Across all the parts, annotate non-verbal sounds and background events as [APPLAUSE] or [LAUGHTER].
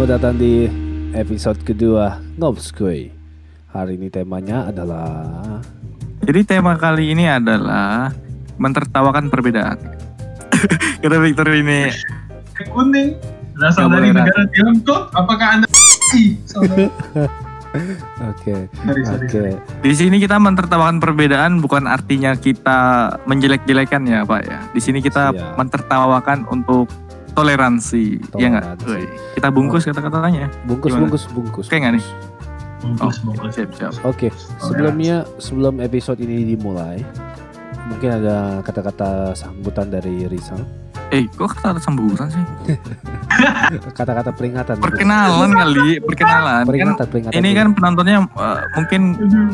Selamat datang di episode kedua Ngobskoy. Hari ini temanya adalah Jadi tema kali ini adalah mentertawakan perbedaan. [LAUGHS] Kata Victor ini kuning berasal dari negara Tiongkok. Apakah anda [LAUGHS] Oke, oke. di sini kita mentertawakan perbedaan bukan artinya kita menjelek-jelekan ya Pak ya. Di sini kita Siap. mentertawakan untuk toleransi, ya nggak? Toleransi. Woi, Kita bungkus kata-katanya. Bungkus, Gimana? bungkus, bungkus. Oke nggak nih? Bungkus, bungkus. siap siap. Oke, sebelumnya sebelum episode ini dimulai, mungkin ada kata-kata sambutan dari Rizal. Eh, kok kata ada sambutan sih? [LAUGHS] Kata-kata peringatan. Perkenalan kali, perkenalan. Kan Peringatan, peringatan. ini kan penontonnya eh, mungkin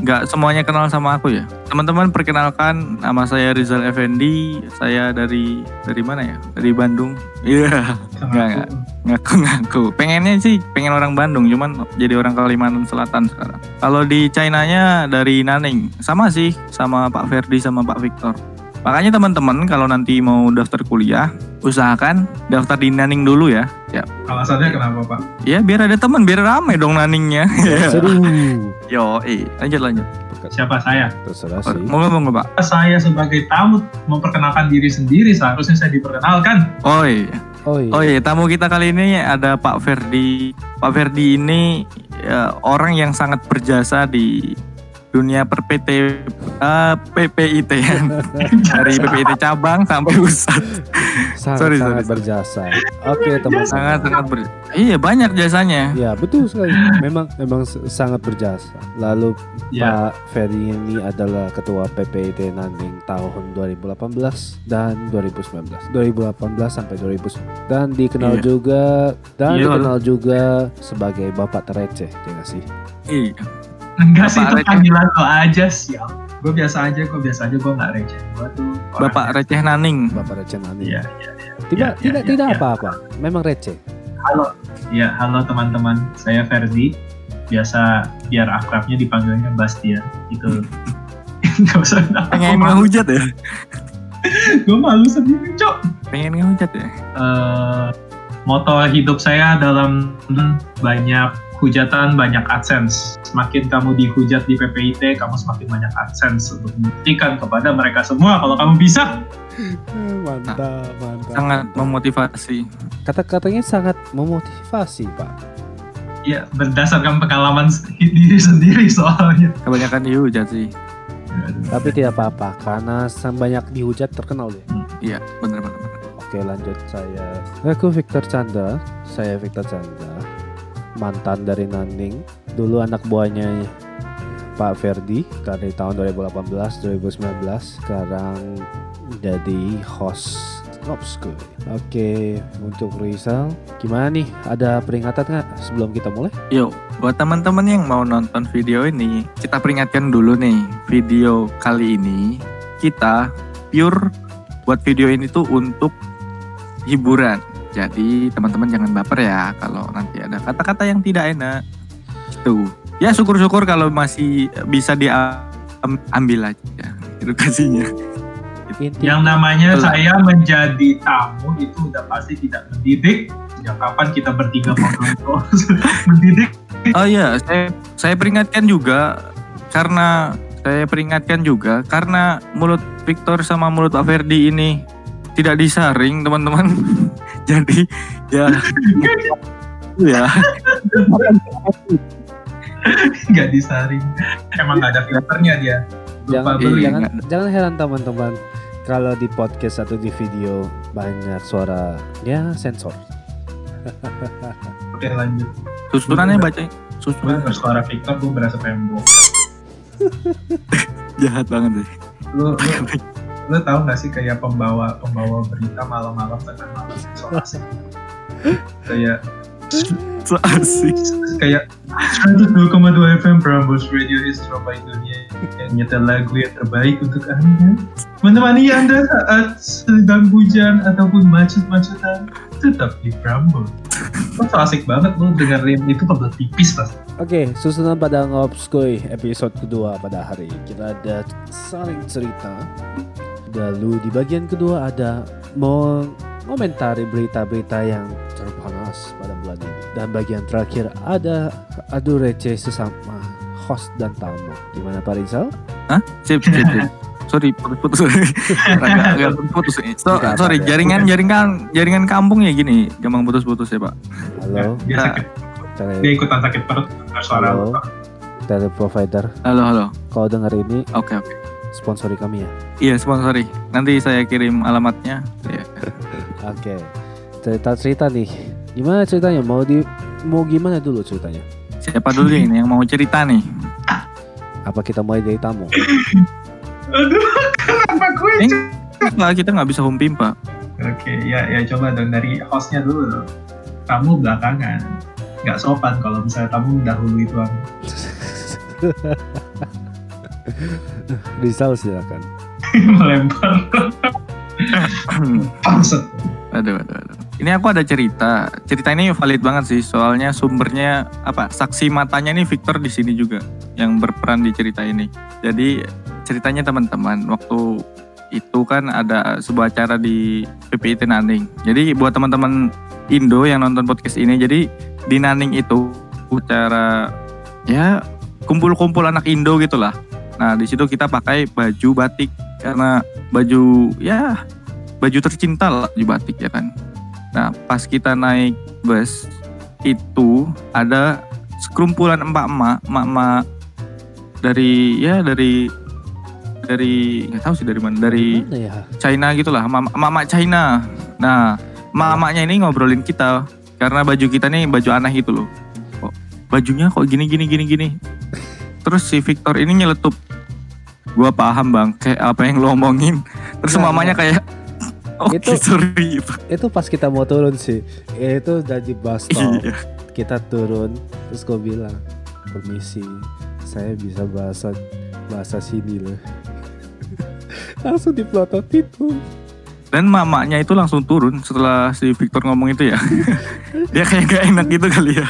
nggak semuanya kenal sama aku ya. Teman-teman perkenalkan nama saya Rizal Effendi. Saya dari dari mana ya? Dari Bandung. Iya, nggak nggak ngaku-ngaku. Pengennya sih pengen orang Bandung, cuman jadi orang Kalimantan Selatan sekarang. Kalau di China-nya dari Nanning, sama sih sama Pak Ferdi sama Pak Victor. Makanya teman-teman kalau nanti mau daftar kuliah, usahakan daftar di Nanning dulu ya. Ya, Alasannya kenapa Pak? ya biar ada teman, biar rame dong Nanningnya. Seru. [LAUGHS] Yo, eh, lanjut lanjut. Siapa saya? Terserah sih. Mau ngomong Pak? Saya sebagai tamu memperkenalkan diri sendiri seharusnya saya diperkenalkan. Oh iya. Oh iya. Oh iya, tamu kita kali ini ada Pak Ferdi. Pak Ferdi ini ya, orang yang sangat berjasa di dunia per PT eh, PPIT ya. [LAUGHS] Dari PPIT cabang sampai pusat. sangat, sorry, sangat sorry. berjasa. Oke, teman-teman. Sangat sangat ber Iya, banyak jasanya. Ya betul sekali. Memang memang sangat berjasa. Lalu Ya. Pak Ferry ini adalah ketua PPIT Nanning tahun 2018 dan 2019. 2018 sampai 2019 dan dikenal Iya. juga dan Iya. dikenal juga sebagai bapak tereceh, ya sih? Iya. Enggak sih itu receh. panggilan lo aja sial. Gue biasa aja, gue biasa aja, gue nggak receh. Gue tuh orang- Bapak receh naning. Bapak receh Nanning. Iya, Tidak iya, tidak iya, tidak iya. apa-apa. Memang receh. Halo, ya halo teman-teman. Saya Ferdi. Biasa biar akrabnya dipanggilnya Bastian. Itu [LAUGHS] nggak usah. Pengen ngehujat ya? [LAUGHS] Gue malu sendiri, cok. Pengen ngehujat ya? eh, moto hidup saya dalam banyak hujatan, banyak AdSense. Semakin kamu dihujat di PPIT, kamu semakin banyak AdSense untuk membuktikan kepada mereka semua kalau kamu bisa. [LAUGHS] Mantap, mantap. Sangat memotivasi. Kata-katanya sangat memotivasi, Pak. Ya, berdasarkan pengalaman diri sendiri soalnya. Kebanyakan dihujat sih. Tapi tidak apa-apa karena sang banyak dihujat terkenal deh. Iya, bener-bener. Oke lanjut saya Aku Victor Chandra Saya Victor Chandra Mantan dari Nanning Dulu anak buahnya Pak Ferdi Dari tahun 2018-2019 Sekarang jadi host Ngobskoy Oke untuk Rizal Gimana nih ada peringatan nggak sebelum kita mulai? Yuk, buat teman-teman yang mau nonton video ini, kita peringatkan dulu nih, video kali ini kita pure buat video ini tuh untuk hiburan. Jadi teman-teman jangan baper ya kalau nanti ada kata-kata yang tidak enak. Itu. Ya syukur-syukur kalau masih bisa diambil aja edukasinya. Inti Yang namanya Betul. saya menjadi tamu itu udah pasti tidak mendidik. Sejak kapan kita bertiga ngobrol [LAUGHS] mendidik? Oh iya, saya saya peringatkan juga karena saya peringatkan juga karena mulut Victor sama mulut Pak Ferdi ini tidak disaring, teman-teman. [LAUGHS] Jadi ya ya Nggak disaring. Emang nggak ada filternya dia. jangan, Lupa beli. jangan, Iya. jangan heran teman-teman Kalau di podcast atau di video Banyak suara Ya sensor Oke lanjut. susunannya baca susunan bersuara Victor, gue berasa pembok. [LAUGHS] jahat banget deh. lu lu, lu tahu nggak sih kayak pembawa pembawa berita malam-malam tengah malam? So asik. Kayak [LAUGHS] So asik. kayak 102,2 FM Prambors Radio is Surabaya Dunia. Yang nyetel lagu yang terbaik untuk anda. Menemani anda saat sedang hujan ataupun macet-macetan tetap di Prambors Kok so asik banget lu dengerin. Itu kebelet pipis pas Oke, susunan pada Ngobskoy episode kedua pada hari. Ini. Kita ada saling cerita. Lalu di bagian kedua ada mengomentari berita-berita yang terpanas pada bulan ini. Dan bagian terakhir ada adu receh sesama host dan tamu. Gimana Pak Rizal? Hah? Sip, sip, sip. [LAUGHS] Sorry, putus-putus. [LAUGHS] agak, agak putus. So, Tidak sorry, jaringan jaringan jaringan kampung ya gini, gampang putus-putus ya, Pak. Halo, Dia sakit. tele, Dia ikutan sakit perut. Suara Halo. tele provider. Halo, halo. Kalau dengar ini, Oke, oke. sponsori kami ya. Iya, sponsori. Nanti saya kirim alamatnya. Iya. [LAUGHS] Oke, cerita-cerita nih. Gimana ceritanya? Mau di mau gimana dulu ceritanya? Siapa dulu ini yang mau cerita nih? Apa kita mulai dari tamu? [LAUGHS] Aduh, kenapa gue? Eh, Lah kita nggak bisa home pimpa. Oke, ya ya coba dong dari hostnya dulu dong. Kamu belakangan. Nggak sopan kalau misalnya kamu dahului [LAUGHS] tuan. Rizal silakan. [LAUGHS] Melempar. [LAUGHS] Aduh, aduh, aduh. Ini aku ada cerita. Cerita ini valid banget sih, soalnya sumbernya apa? Saksi matanya nih Victor di sini juga yang berperan di cerita ini. Jadi ceritanya teman-teman, waktu itu kan ada sebuah acara di PPIT Naning. Jadi buat teman-teman Indo yang nonton podcast ini, jadi di Naning itu acara ya kumpul-kumpul anak Indo gitulah. Nah di situ kita pakai baju batik karena baju ya baju tercinta lah baju batik ya kan. Nah pas kita naik bus itu ada sekerumpulan emak-emak, emak-emak dari ya dari dari nggak tahu sih dari mana dari Mana ya? China gitulah, mama China. Nah, mamanya ini ngobrolin kita karena baju kita nih baju aneh gitu loh. Kok bajunya kok gini gini gini gini. Terus si Victor ini nyeletup. Gua paham bang, kayak apa yang lo omongin. Terus Nah, mamanya kayak, oke Itu- sorry. Itu pas kita mau turun sih. Itu udah di bus stop. Iya. Kita turun, terus gue bilang, permisi, saya bisa bahasa bahasa sini loh. [LAUGHS] Langsung diplototin tuh. Dan mamanya itu langsung turun setelah si Victor ngomong itu ya. [LAUGHS] Dia kayak gak enak gitu kali ya.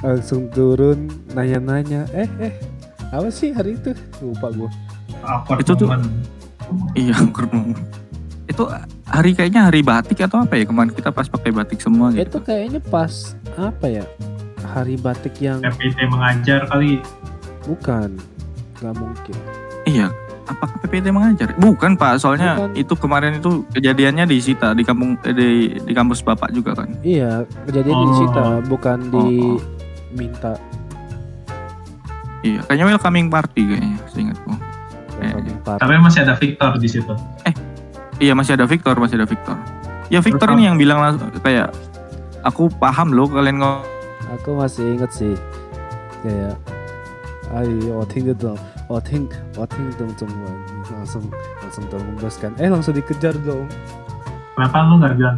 Langsung turun, nanya-nanya. Eh, eh, apa sih hari itu? Lupa gue. Awkward Itu tuh- moment. Iya, kurang. Itu hari kayaknya hari batik atau apa ya kemarin kita pas pakai batik semua gitu. Itu kayaknya pas apa ya? Hari batik yang FPT mengajar kali. bukan, nggak mungkin. Iya, apakah PPT mengajar? Bukan Pak, soalnya Bukan. itu kemarin itu kejadiannya di Sita di kampung eh, di di kampus Bapak juga kan. Iya, kejadian di Oh. Cita, bukan di Oh, oh. minta Iya, kayaknya welcoming party kayaknya, seingatku. welcoming party. Tapi masih ada Victor di situ. Iya, masih ada Victor, masih ada Victor. Ya Victor Terus ini yang bilang langsung kayak aku paham loh kalian ngomong Aku masih inget sih kayak ayo 我听得懂我听我听懂中文 langsung langsung terhembuskan eh langsung dikejar dong Kenapa lu nggak bilang?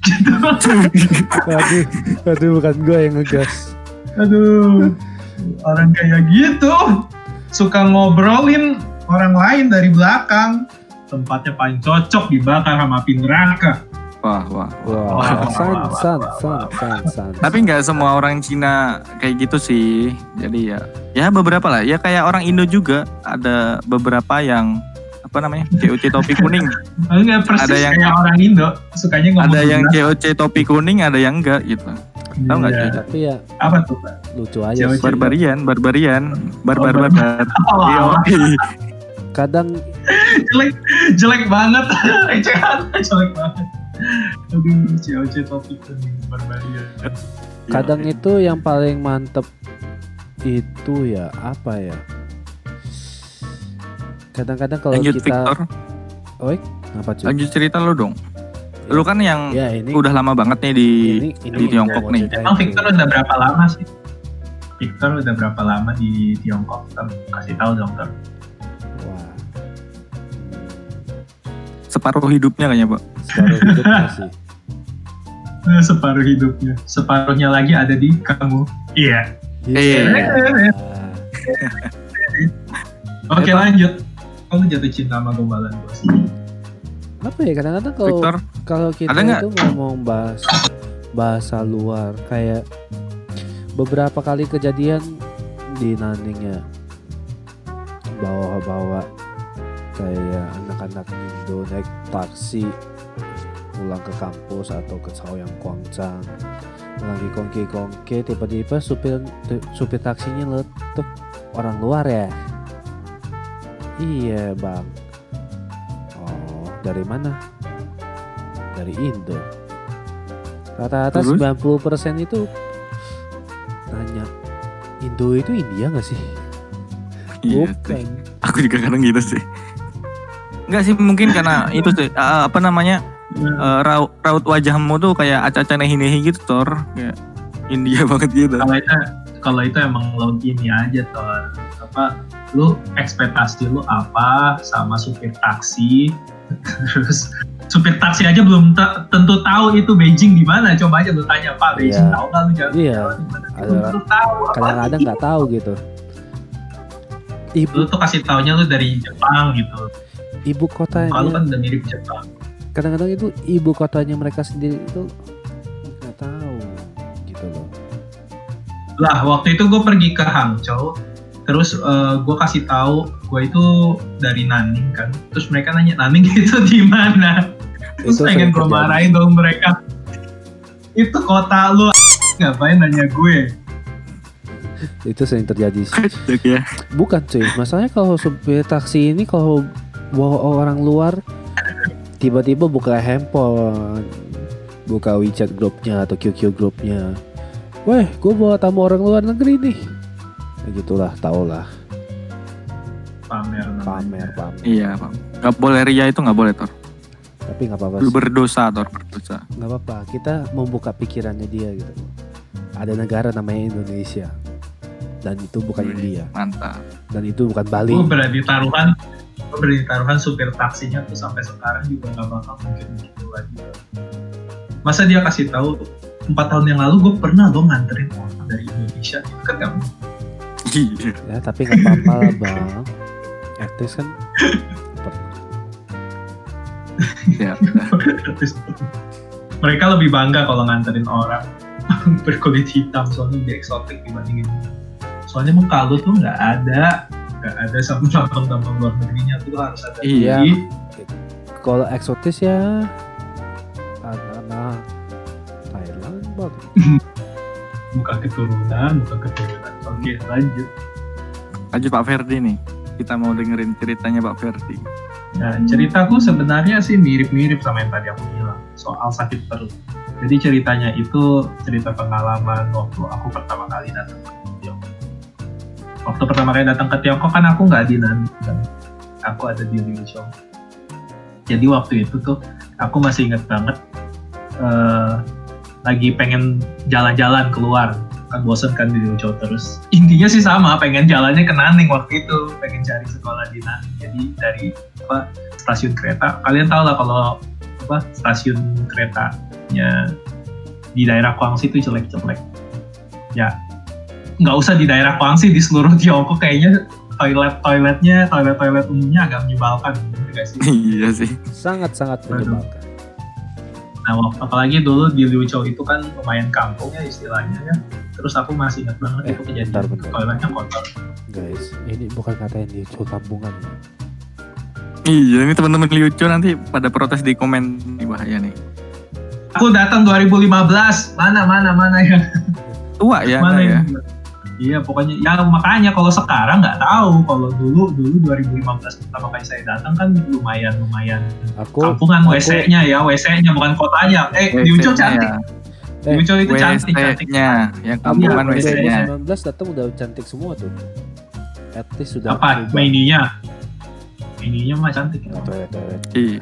[LAUGHS] aduh aduh bukan gue yang ngegas Aduh, orang kayak gitu suka ngobrolin orang lain dari belakang. Tempatnya paling cocok dibakar sama api neraka. wah wah. wah Wah, san wah, san wah, san wah, san san Tapi nggak semua orang Cina kayak gitu sih. Jadi ya, ya beberapa lah. Ya kayak orang Indo juga ada beberapa yang apa namanya COC topi kuning. Enggak persis Ada yang- kayak orang Indo, sukanya ngomong ada yang. COC topi kuning, ada yang enggak gitu. Tahu nggak, Iya. Cuy? tapi ya Apa tuh, Pak? lucu aja Jauh- sih Barbarian, barbarian, barbar Oh, barbar. [LAUGHS] Oh, Yoi. kadang jelek, jelek banget. [LAUGHS] Ecehan, jelek banget. Aduh, COC topik barbarian. kadang itu yang paling mantep itu ya apa ya kadang-kadang kalau Lanjut kita Victor, apa cuy lanjut cerita lu dong. Lu kan yang ya ini udah lama banget nih di ini, ini di Tiongkok mau nih. Emang. Victor udah berapa lama sih? Victor udah berapa lama di Tiongkok? Ter, kasih tahu dong, Ter. Wah. separuh hidupnya kayaknya, Pak. Separuh hidup masih. [LAUGHS] Eh, Separuh hidupnya. Separuhnya lagi ada di kamu. Iya. Iya. [LAUGHS] Oke Apa? lanjut. Kamu jatuh cinta sama gombalan bos. Apa ya kadang-kadang kalau Victor, kalau kita ada itu ngomong bahas bahasa luar kayak beberapa kali kejadian di Naning ya. Bawa-bawa kayak anak-anak Indo naik taksi pulang ke kampus atau ke Saoyang Kwangchang lagi kongke-kongke tiba-tiba supir supir taksinya letup orang luar ya? Iya bang dari mana? Dari Indo. Rata-rata Terus? 90% itu nanya Indo itu India nggak sih? Iya, bukan. aku juga kadang gitu sih. Enggak sih mungkin karena itu sih apa namanya eh, raut raut wajahmu tuh kayak acak-acak nehi-nehi gitu Tor kayak India [LAUGHS] banget gitu. kalau itu kalau itu emang lo gini aja Tor apa lu ekspektasi lu apa sama supir taksi terus supir taksi aja belum tentu tahu itu Beijing di mana. Coba aja lu tanya Pak Beijing Iya. tahu nggak lu jalan Ada- belum tahu kadang-kadang nggak tahu gitu. Ibu lu tuh kasih taunya lu dari Jepang gitu. Ibu kotanya kalau kan udah mirip Jepang. Kadang-kadang itu ibu kotanya mereka sendiri itu nggak tahu gitu loh. Lah waktu itu gue pergi ke Hangzhou terus gue kasih tahu gue itu dari Nanning kan. Terus mereka nanya Nanning [LAUGHS] itu di mana? Terus Itu pengen gue marahin dong mereka. Itu kota lu ngapain nanya gue? Itu sering terjadi. Sih. Kocak ya. bukan cuy. Masalahnya kalau supir taksi ini kalau bawa orang luar tiba-tiba buka handphone buka WeChat grupnya atau QQ grupnya. Weh, gue bawa tamu orang luar negeri nih. Ya gitulah, tau lah. pamer. Pamer, pamer. Iya, Pak. Gak boleh ria itu gak boleh Tor. Tapi nggak apa-apa Lu sih. berdosa Tor, berdosa. Nggak apa-apa. Kita membuka pikirannya dia gitu. Ada negara namanya Indonesia. Dan itu bukan Wih. India. Mantap. Dan itu bukan Bali. gue berani taruhan gue berani taruhan supir taksinya tuh sampai sekarang juga nggak bakal mungkin gitu lagi masa dia kasih tahu empat tahun yang lalu gue pernah lo nganterin orang dari Indonesia itu kan nggak mungkin. Iya. Ya, tapi nggak apa-apa lah, Bang. Etis kan. Ya. Mereka lebih bangga kalau nganterin orang [LAUGHS] berkulit hitam soalnya lebih eksotik dibandingin soalnya muka lu tuh nggak ada nggak ada sama tampang-tampang luar negerinya tuh harus ada Iya. Kalau eksotis ya anak-anak Thailand, Bang. buka keturunan buka keturunan oke lanjut Lanjut Pak Ferdi nih. Kita mau dengerin ceritanya Pak Ferdi. Nah, ceritaku sebenarnya sih mirip-mirip sama yang tadi aku bilang soal sakit perut. Jadi ceritanya itu cerita pengalaman waktu aku pertama kali datang ke Tiongkok. Waktu pertama kali datang ke Tiongkok kan aku nggak di kan. Aku ada di Liuchong. Jadi waktu itu tuh aku masih inget banget eh, lagi pengen jalan-jalan keluar kan bosen kan di Liuchong terus. Intinya sih sama pengen jalannya ke Nanning waktu itu. Pengen cari sekolah di Nanning jadi dari apa stasiun kereta. Kalian tahu lah kalau apa stasiun keretanya di daerah Guangxi itu jelek-jelek. Ya nggak usah di daerah Guangxi di seluruh Tiongkok kayaknya toilet toiletnya toilet toilet umumnya agak menyebalkan. Nggak sih? [LAUGHS] Iya sih. Sangat-sangat Waduh. menyebalkan. Nah apalagi dulu di Liuzhou itu kan lumayan kampung ya istilahnya ya terus aku masih ingat banget Eh, itu kejadian bentar, bentar. toiletnya kotor Guys, ini bukan kata yang di kampungan. ya. Iya, ini teman-teman Liuco nanti pada protes di komen ini bahaya nih. aku datang 2015 mana mana mana ya Tua ya, mana ya. Iya pokoknya ya makanya kalau sekarang nggak tahu kalau dulu dulu 2015 pertama kali saya datang kan lumayan lumayan Aku kampungan aku- WC-nya ya WC-nya bukan kotanya eh di Ucok cantik Eh, di Ucok itu cantik cantik WC-nya, yang Iya, kampungan WC-nya. WC-nya. 2019 datang udah cantik semua tuh. At least sudah apa mininya mininya mah cantik ya. Iya.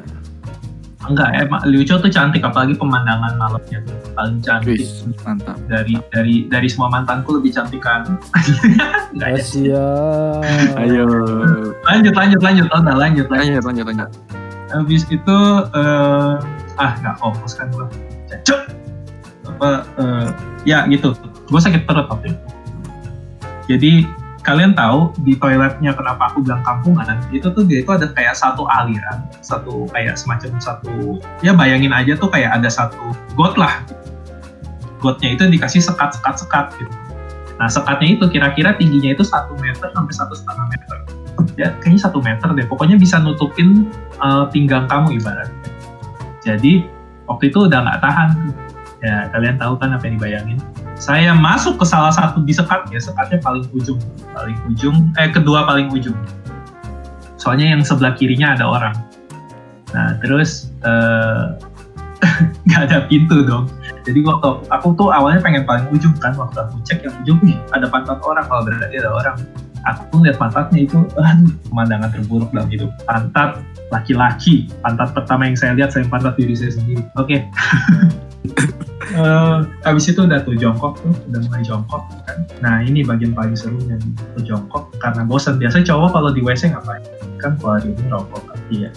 Enggak emang Liu Chou tuh cantik apalagi pemandangan malamnya tuh paling cantik Wis, mantap. dari dari dari semua mantanku lebih cantik kan [LAUGHS] Enggak. Asia. Ayo. lanjut lanjut lanjut Tonda, lanjut lanjut Lanjut, lanjut, lanjut. habis itu eh, ah nggak fokus kan gua cek apa eh, ya gitu gue sakit perut waktu itu jadi kalian tahu di toiletnya kenapa aku bilang kampungan itu tuh dia itu ada kayak satu aliran satu kayak semacam satu ya bayangin aja tuh kayak ada satu got lah gotnya itu dikasih sekat sekat sekat gitu nah sekatnya itu kira-kira tingginya itu satu meter sampai satu setengah meter ya kayaknya satu meter deh pokoknya bisa nutupin uh, pinggang kamu ibaratnya. Jadi waktu itu udah nggak tahan. Ya kalian tahu kan apa yang dibayangin? Saya masuk ke salah satu di sekat ya sekatnya paling ujung. Paling ujung eh kedua paling ujung. Soalnya yang sebelah kirinya ada orang. Nah terus eh, [LAUGHS] nggak ada pintu dong. Jadi waktu aku tuh awalnya pengen paling ujung kan. Waktu aku cek yang ujung ih ada pantat orang. Kalau berarti ada orang. Aku lihat pantatnya itu aduh pemandangan terburuk dalam hidup. Pantat laki-laki. Pantat pertama yang saya lihat saya pantat diri saya sendiri. Oke [LAUGHS] Eh, habis itu udah tuh jongkok tuh udah mulai jongkok kan. Nah ini bagian paling serunya nih tuh jongkok karena bosan biasa cowok kalau di WC ngapain? Kan keluarin rokok tapi ya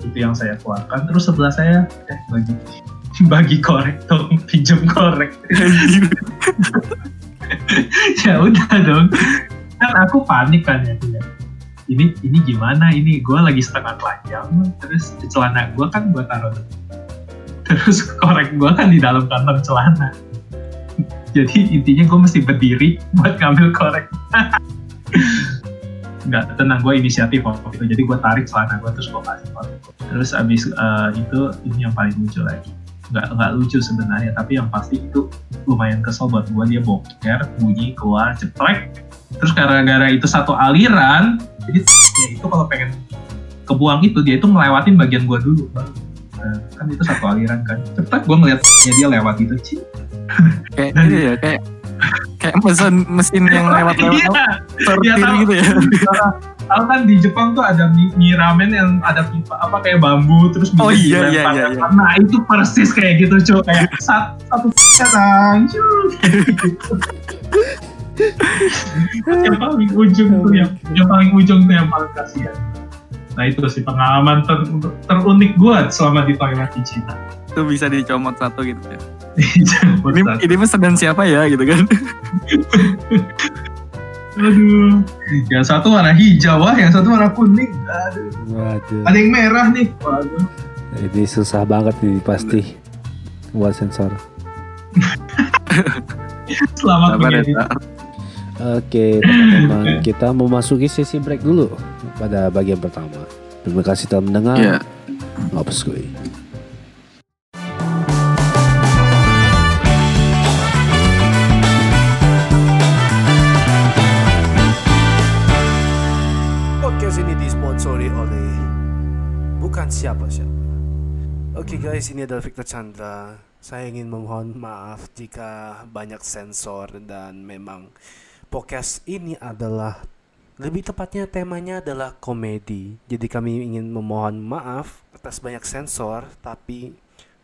itu yang saya keluarkan. Terus sebelah saya eh bagi [LAUGHS] bagi korek dong pinjam korek. [LAUGHS] Ya udah dong. Kan aku panik kan ya. ini ini gimana ini? Gue lagi setengah telanjang terus celana gue kan gue taruh terus korek gue kan di dalam kantong celana. Jadi intinya gue mesti berdiri buat ngambil korek. [LAUGHS] Nggak tenang gue inisiatif waktu itu. Jadi gue tarik celana gue terus gue kasih terus abis eh, itu ini yang paling lucu lagi. Nggak nggak lucu sebenarnya tapi yang pasti itu lumayan kesel buat gue dia boker bunyi keluar ceplek terus gara-gara itu satu aliran jadi itu kalau pengen kebuang itu dia itu ngelewatin bagian gue dulu. Nah, kan itu satu aliran kan cepat gue ngeliat dia lewat itu Ci. kayak ini ya kayak kayak mesin mesin yang lewat-lewat Iya, sortir tahu. gitu ya Tahu kan di Jepang tuh ada mie, mie ramen yang ada pipa apa kayak bambu terus Oh iya, iya, ke iya. atas. Nah itu persis kayak gitu cuy kayak satu satu sekarang [LAUGHS] yang paling ujung tuh yang yang paling ujung tuh yang paling kasihan. Nah itu sih pengalaman ter, terunik gue selama di toilet di Cina. itu bisa dicomot satu gitu ya ini satu. ini sedang siapa ya gitu kan Aduh, yang satu warna hijau wah, yang satu warna kuning. Aduh, Waduh. ada yang merah nih. Waduh. Ini susah banget nih pasti buat sensor. Selamat Sabar ya. Oke, teman-teman, [LAUGHS] kita memasuki sesi break dulu pada bagian pertama. Terima kasih telah mendengar. Iya. Ngops gue. Podcast ini disponsori oleh bukan siapa-siapa. Oke guys, ini adalah Victor Chandra. Saya ingin memohon maaf jika banyak sensor dan memang podcast ini adalah lebih tepatnya temanya adalah komedi. Jadi kami ingin memohon maaf atas banyak sensor, tapi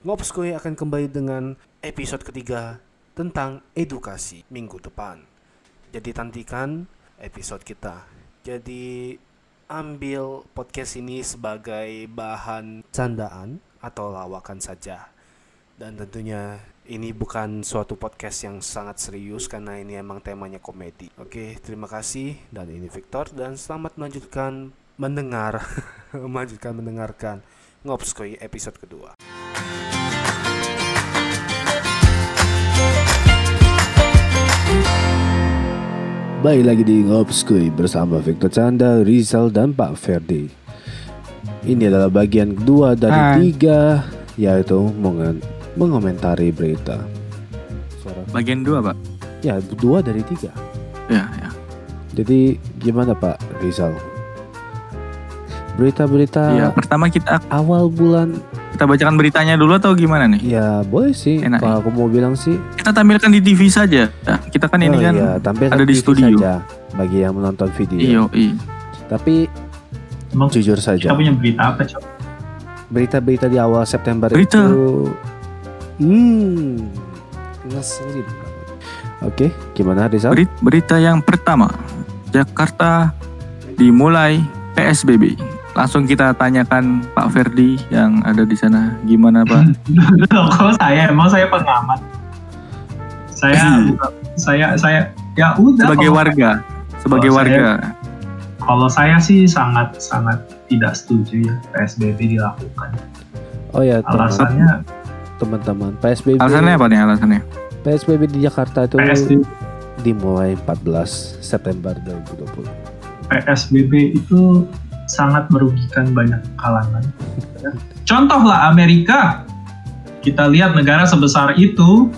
Ngops Kuy akan kembali dengan episode ketiga tentang edukasi minggu depan. Jadi tantikan episode kita. Jadi ambil podcast ini sebagai bahan candaan atau lawakan saja. Dan tentunya ini bukan suatu podcast yang sangat serius karena ini emang temanya komedi. Oke, terima kasih dan ini Victor dan selamat melanjutkan mendengar [LAUGHS] melanjutkan mendengarkan Ngopskoy episode kedua. Baik lagi di Ngopskui bersama Victor Canda, Rizal, dan Pak Ferdi. Ini adalah bagian kedua dari Hai. tiga, yaitu mengen- mengomentari berita. Suara. bagian dua pak Ya, dua dari tiga. ya ya Jadi gimana Pak Rizal? Berita-berita Iya, pertama kita awal bulan, kita bacakan beritanya dulu atau gimana nih ya boleh sih. Enak, Kalau aku mau bilang sih, kita tampilkan di TV saja Ya, kita kan ini oh kan iya, tampilkan ada di TV studio. saja bagi yang menonton video. iyo iya Tapi Emang jujur saja, kita punya berita apa coba? berita-berita di awal September Berita. itu hmm ngeselin banget. Oke, gimana Rizal? Beri- berita yang pertama Jakarta dimulai PSBB langsung kita tanyakan Pak Ferdi yang ada di sana gimana Pak [LAUGHS] kalau saya emang saya pengamat. Saya [LAUGHS] saya saya ya udah sebagai warga sebagai Kalau warga Kalau saya sih sangat sangat tidak setuju ya PSBB dilakukan. Oh ya, Alasannya teman-teman, PSBB alasannya apa nih alasannya PSBB di Jakarta itu PSBB, dimulai 14 September 2020. PSBB itu sangat merugikan banyak kalangan. Contoh lah Amerika. kita lihat negara sebesar itu,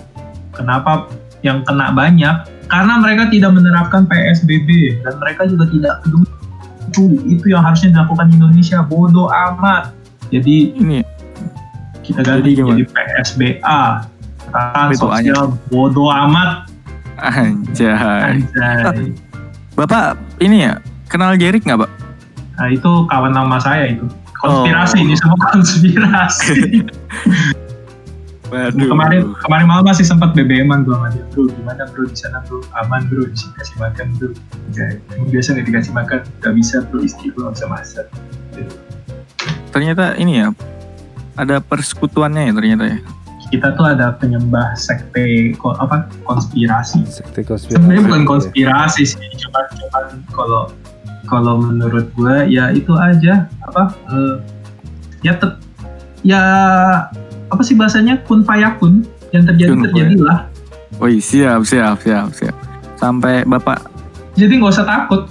kenapa yang kena banyak? Karena mereka tidak menerapkan PSBB dan mereka juga tidak peduli itu itu yang harusnya dilakukan Indonesia bodoh amat. Jadi Ini kita ganti Jadi gimana? jadi PSBA. Itu sosial bodoh amat. anjay. Anjay. Bapak ini ya kenal Jerik nggak, Pak? Nah itu kawan lama saya itu. Konspirasi Oh. ini semua [LAUGHS] konspirasi. Waduh. kemarin kemarin malam masih sempat BBM-an gue sama dia bro gimana bro di sana bro aman bro di sini kasih makan bro emang biasa nggak dikasih makan nggak bisa bro istri gue nggak bisa masak ternyata ini ya ada persekutuannya ya ternyata ya. kita tuh ada penyembah sekte ko- apa konspirasi Sekte konspirasi. sebenarnya bukan ya. konspirasi sih cuma cuman kalau kalau menurut gue ya itu aja apa eh, ya tet- ya apa sih bahasanya kun fayakun yang terjadi Kun terjadilah Woi siap siap siap siap. Sampai Bapak jadi nggak usah takut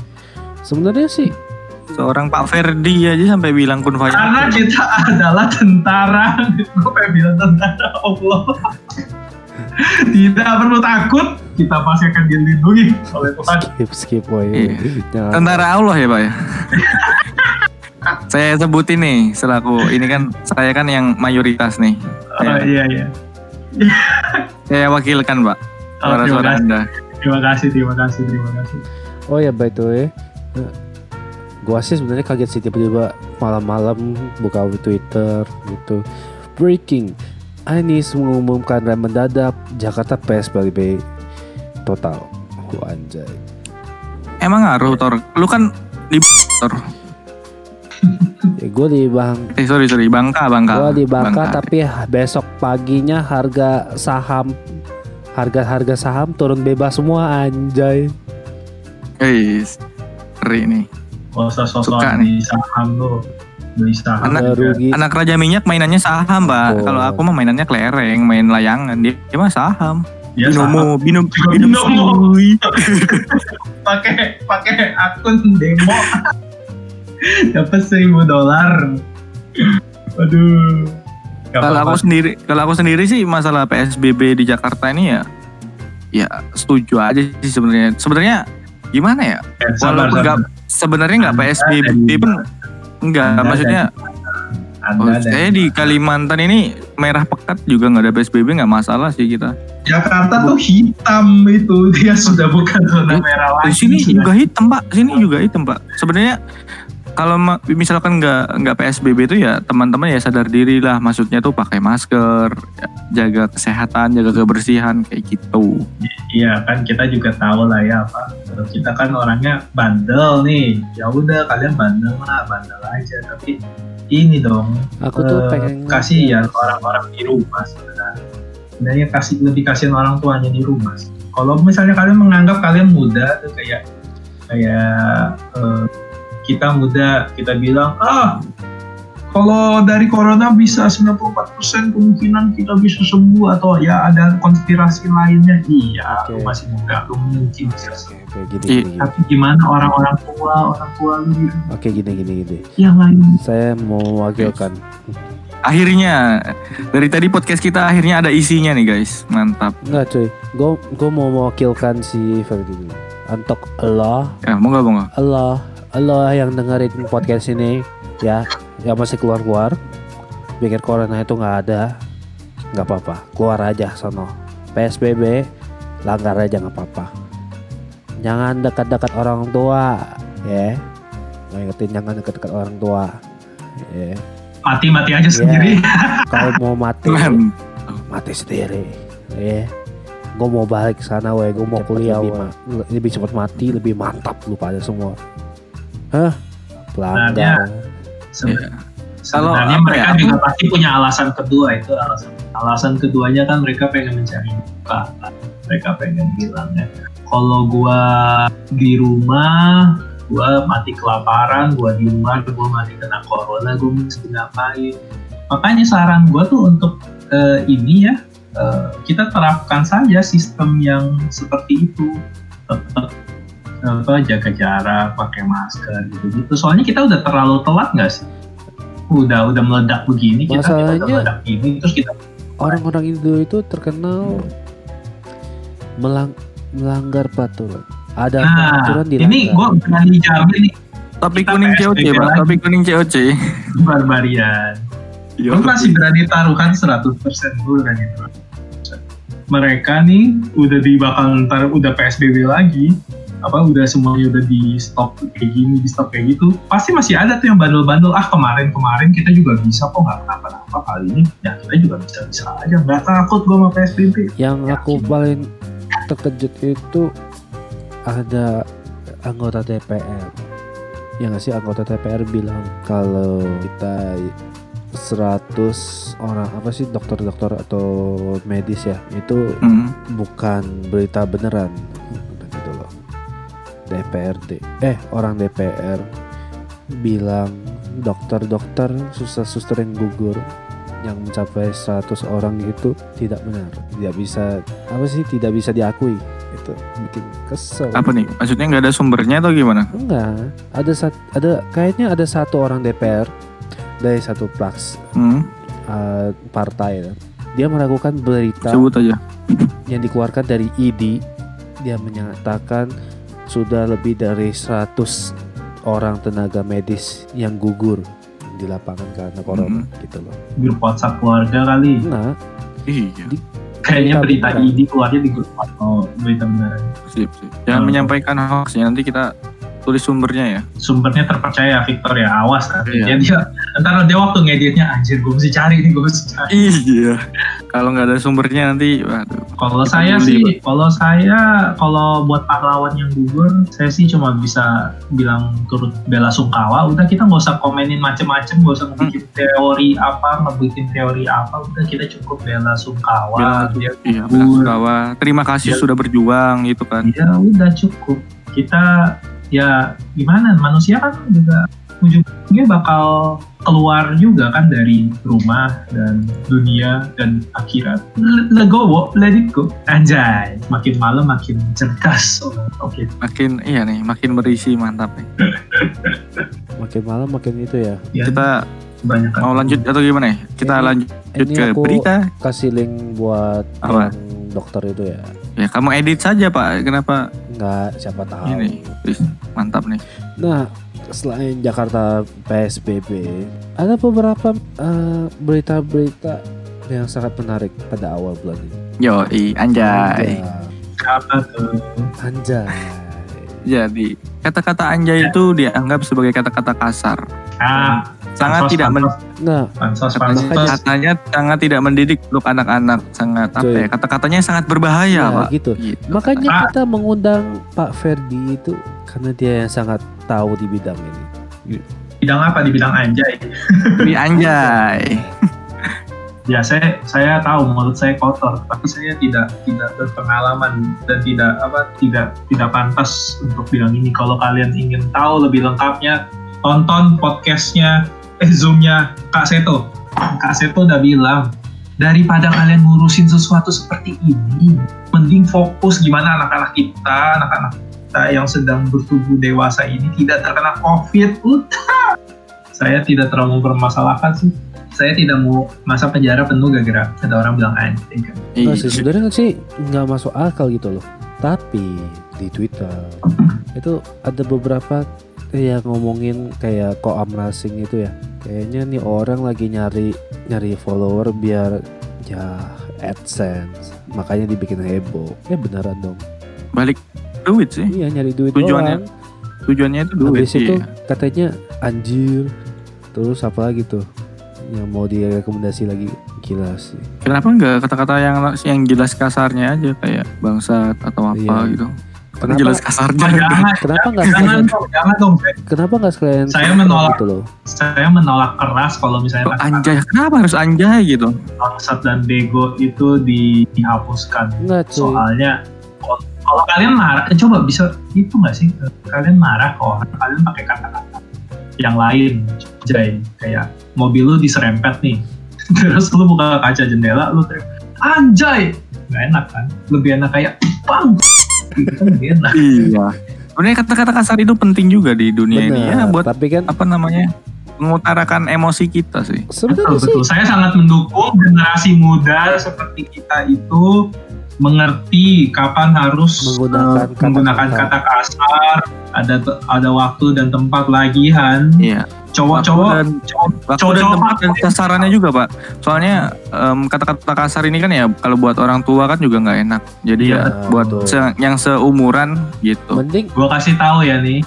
Sebenarnya sih seorang Pak Ferdi aja sampai bilang kun Karena fayakun. kita adalah tentara, gue pengen bilang tentara Allah. Tidak perlu takut, kita pasti akan dilindungi oleh Tuhan. skip skip boy. Iya. Jangan. Tentara Allah ya Pak ya. saya sebutin nih selaku ini kan saya kan yang mayoritas nih. Oh, iya iya. Saya wakilkan Pak Oh, terima suara-suara kasih, Anda. terima kasih, terima kasih, terima kasih. Oh ya by the way, eh, gua sih sebenarnya kaget sih tiba-tiba malam-malam buka Twitter gitu. Breaking, Anies mengumumkan rem mendadak Jakarta PSBB total. Wah anjay. Emang ngaruh Tor? Lu kan di Tor. Ya, gue di bang, Eh sorry sorry Bangka Bangka. gua di Bangka, tapi besok paginya harga saham harga-harga saham turun bebas semua anjay. Guys, ngeri nih. Gak usah sosok di saham lu. Beli saham. Anak- rugi. Anak Raja Minyak mainannya saham, Mbak. Oh. Kalau aku mah mainannya kelereng, main layangan. Dia, dia mah saham. Ya, saham. binomo, binom, Juga binom, binomo. [LAUGHS] Pakai pakai akun demo. [LAUGHS] Dapat seribu dolar. Waduh. Gak Kalau aku sendiri, kalau aku sendiri sih masalah PSBB di Jakarta ini ya, ya setuju aja sih sebenarnya. Sebenarnya gimana ya? Eh, sabar, Walaupun sabar. nggak sebenarnya nggak PSBB pun enggak, Anda maksudnya oh, di Kalimantan ini merah pekat juga nggak ada PSBB nggak masalah sih kita. Jakarta tuh hitam itu dia sudah bukan zona Di- merah Di lagi. sini sudah. juga hitam pak, sini juga hitam pak. Sebenarnya kalau ma- misalkan nggak nggak PSBB itu ya teman-teman ya sadar diri lah. Maksudnya tuh pakai masker, ya, jaga kesehatan, jaga kebersihan kayak gitu. Iya kan kita juga tahu lah ya apa. Kalau Kita kan orangnya bandel nih. Ya udah kalian bandel lah, bandel aja. Tapi ini dong Aku tuh eh, pengen kasihan orang-orang di rumah sebenarnya. Sebenarnya kasih lebih kasihan orang tuanya di rumah. sih. Kalau misalnya kalian menganggap kalian muda tuh kayak kayak eh, kita muda kita bilang ah kalau dari corona bisa 94% kemungkinan kita bisa sembuh atau ya ada konspirasi lainnya iya Oke. lu masih muda lu mungkin bisa Oke, sembuh. oke, gini, Iya. gini, gini. tapi gimana orang-orang tua orang tua lu rumah Oke gini gini gini. yang lain Saya mau mewakilkan. Akhirnya dari tadi podcast kita akhirnya ada isinya nih guys, mantap. Enggak cuy, gue gue mau mewakilkan si Ferdi dulu. Untuk Allah, Ya monggo monggo. Allah, Allah yang dengerin podcast ini ya, yang masih keluar keluar, pikir corona itu nggak ada, nggak apa-apa, keluar aja sono. PSBB, langgar aja nggak apa-apa. Jangan dekat-dekat orang tua, ya. Ingetin jangan dekat-dekat orang tua. Ya. mati-mati aja Iya. sendiri [LAUGHS] Kalau mau mati, Man, mati sendiri ya gue mau balik sana weh gue mau kuliah lebih, ma- lebih cepat mati lebih mantap lu pada semua hah? Pelanggar Seben-. Kalau sebenarnya apa mereka ya, juga pasti punya alasan kedua itu alasan alasan keduanya kan mereka pengen mencari muka mereka pengen bilang ya. Kalau gua di rumah gua mati kelaparan gua di rumah gua mati kena corona gua mesti ngapain? Makanya saran gua tuh untuk eh, ini ya eh, kita terapkan saja sistem yang seperti itu. Tetap apa jaga jarak pakai masker gitu gitu soalnya kita udah terlalu telat nggak sih udah udah meledak begini kita kita udah Masalahnya- meledak ini terus kita orang-orang Indo itu terkenal melang melanggar peraturan. Ada Nah, peraturan ini dilanggar. gue berani jamin nih Topik Kita kuning COC pak, topik kuning COC. barbarian. Iya. Gue masih berani taruhan 100% gue berani taruhan. Mereka nih udah di bakal ntar udah PSBB lagi, apa udah semuanya udah di stop kayak gini, di stop kayak gitu, pasti masih ada tuh yang bandel-bandel. Ah kemarin kemarin kita juga bisa kok nggak kenapa-napa kali ini, ya kita juga bisa bisa aja. Nggak takut gue sama PSBB. Yang aku paling terkejut itu ada anggota DPR. Yang nggak sih anggota DPR bilang kalau kita 100 orang apa sih dokter-dokter atau medis ya itu Hmm. bukan berita beneran. DPRD eh orang DPR bilang dokter-dokter suster-suster yang gugur yang mencapai 100 orang itu tidak benar tidak bisa apa sih tidak bisa diakui itu bikin kesel Apa nih? Maksudnya nggak ada sumbernya atau gimana? enggak ada sat, ada kayaknya ada satu orang DPR dari satu plaks Hmm. uh, partai dia meragukan berita Sebut aja. yang dikeluarkan dari ID dia menyatakan sudah lebih dari 100 orang tenaga medis yang gugur di lapangan karena corona gitu loh. Grup WhatsApp keluarga kali. Nah, Iya. Kayaknya Berita. ID keluarnya di grup WhatsApp. Oh, berita beneran. Sip, sip. Jangan Hmm. menyampaikan hoax ya. Nanti kita tulis sumbernya ya. sumbernya terpercaya Victor ya awas kan Iya. dia ntar dia waktu ngeditnya anjir gue mesti cari nih gue mesti cari Iya. Kalau nggak ada sumbernya nanti, waduh. kalau saya bully, sih kalau saya kalau buat pahlawan yang gugur saya sih cuma bisa bilang turut bela sungkawa udah kita nggak usah komenin macem-macem nggak usah bikin teori apa ngebikin teori apa udah kita cukup bela sungkawa Bela- dia Iya, gugur. belasungkawa. Terima kasih Ya. sudah berjuang gitu kan. ya udah cukup kita ya gimana manusia kan juga ujungnya bakal keluar juga kan dari rumah dan dunia dan akhirat legowo let it go anjay makin malam makin cerdas oke Makin iya nih, makin berisi mantap nih. [LAUGHS] makin malam makin itu ya. ya Kita banyak mau lanjut atau gimana ya? Kita Ini- lanjut Ini ke aku berita. kasih link buat Apa? yang dokter itu ya. Ya kamu edit saja Pak. Kenapa Nggak siapa tahu. ini? Wih, Mantap nih. Nah, selain Jakarta PSBB, ada beberapa eh, berita-berita yang sangat menarik pada awal bulan ini. Yo, i anjay. apa tuh Anjay. Jadi kata-kata anjay itu dianggap sebagai kata-kata kasar. ah Sangat pansos, tidak men pansos, Nah, pansos katanya, pansos katanya sangat tidak mendidik untuk anak-anak. Sangat apa ya? Kata-katanya sangat berbahaya, ya, Pak. gitu. Gitu. Makanya Ah. kita mengundang Pak Ferdi itu karena dia yang sangat tahu di bidang ini. bidang apa di bidang anjay [LAUGHS] Tapi anjay. [LAUGHS] ya saya saya tahu mulut saya kotor tapi saya tidak tidak berpengalaman dan tidak apa tidak tidak pantas untuk bilang ini kalau kalian ingin tahu lebih lengkapnya tonton podcastnya eh zoomnya Kak Seto Kak Seto udah bilang daripada kalian ngurusin sesuatu seperti ini mending fokus gimana anak-anak kita anak-anak kita yang sedang bertubuh dewasa ini tidak terkena covid udah saya tidak terlalu mempermasalahkan sih saya tidak mau masa penjara penuh gara-gara ada orang bilang anjing kan. Nggak Iya. sih, sebenarnya sih nggak masuk akal gitu loh. Tapi di Twitter itu ada beberapa yang ngomongin kayak koam racing itu ya. Kayaknya nih orang lagi nyari nyari follower biar ya AdSense. Makanya dibikin heboh. Ya beneran dong. Balik duit sih. Iya nyari duit Tujuannya doang. Tujuannya itu duit Habis itu katanya anjir. Terus apa lagi tuh? Yang mau direkomendasi lagi gila sih. Kenapa enggak kata-kata yang yang jelas kasarnya aja kayak bangsat atau apa Iya. gitu. Kenapa- jelas kasarnya. Oh, jangan, Kenapa nggak jangan dong, jangan dong. Kenapa nggak sekalian? Saya menolak. gitu loh. Saya menolak keras kalau misalnya Kok anjay, kenapa harus anjay gitu? bangsat dan bego itu di- dihapuskan. Enggak cuy. Soalnya kalau- kalau kalian marah, eh, coba bisa itu nggak sih? Kalian marah orang, kalian pakai kata-kata yang lain, Jay. Kayak mobil lu diserempet nih, [LAUGHS] terus lu buka kaca jendela, lu teriak, anjay, nggak enak kan? Lebih enak kayak bang, enak. Iya. Sebenarnya kata-kata kasar itu penting juga di dunia ini ya buat tapi kan apa namanya? mengutarakan emosi kita sih. Betul, sih betul. Saya sangat mendukung generasi muda seperti kita itu mengerti kapan harus Menggunakan eh, menggunakan kata-kata. kata kasar, ada ada waktu dan tempat lagihan. Iya. Cowok-cowok dan cowok- waktu dan cowok-cowok tempat dan sasarannya juga pak. Soalnya em, kata-kata kasar ini kan ya kalau buat orang tua kan juga nggak enak. Jadi ya betul. buat se- yang seumuran gitu. mending Gue kasih tahu ya nih,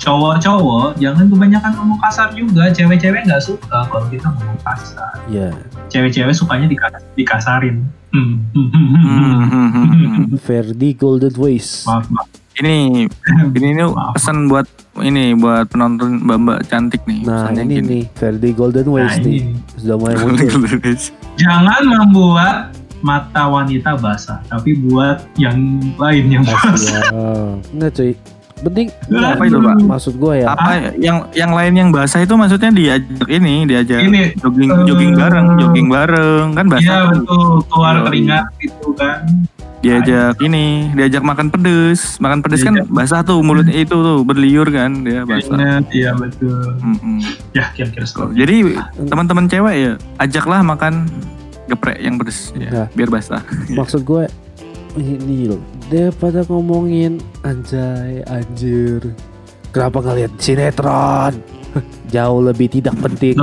cowok-cowok jangan kebanyakan ngomong kasar juga. Cewek-cewek nggak suka kalau kita ngomong kasar. ya Cewek-cewek sukanya dikas- dikasarin. Hmm. Hmm. Ferdi Golden Voice. Maaf, maaf. Ini ini ini pesan buat ini buat penonton mbak-mbak cantik nih. Nah Pesannya ini gini. nih Ferdi Golden Nah, Voice nih ini. sudah mulai muncul. Jangan membuat mata wanita basah, tapi buat yang lain yang basah. Enggak cuy. Penting Apa itu, Pak? Maksud gue ya. Apa yang yang lain yang basah itu maksudnya diajak ini, diajak Ini, jogging eh, jogging bareng, jogging bareng kan basah. iya betul, keluar Yoi. keringat itu kan. diajak ini diajak makan pedes makan pedes kan Diajak. basah tuh mulutnya itu tuh berliur kan dia basah iya betul. Mm-mm. Ya kira-kira jadi teman-teman cewek ya ajaklah makan geprek yang pedes ya, Ya. biar basah Maksud gue ini loh pada ngomongin anjay anjir kenapa kalian sinetron jauh lebih tidak penting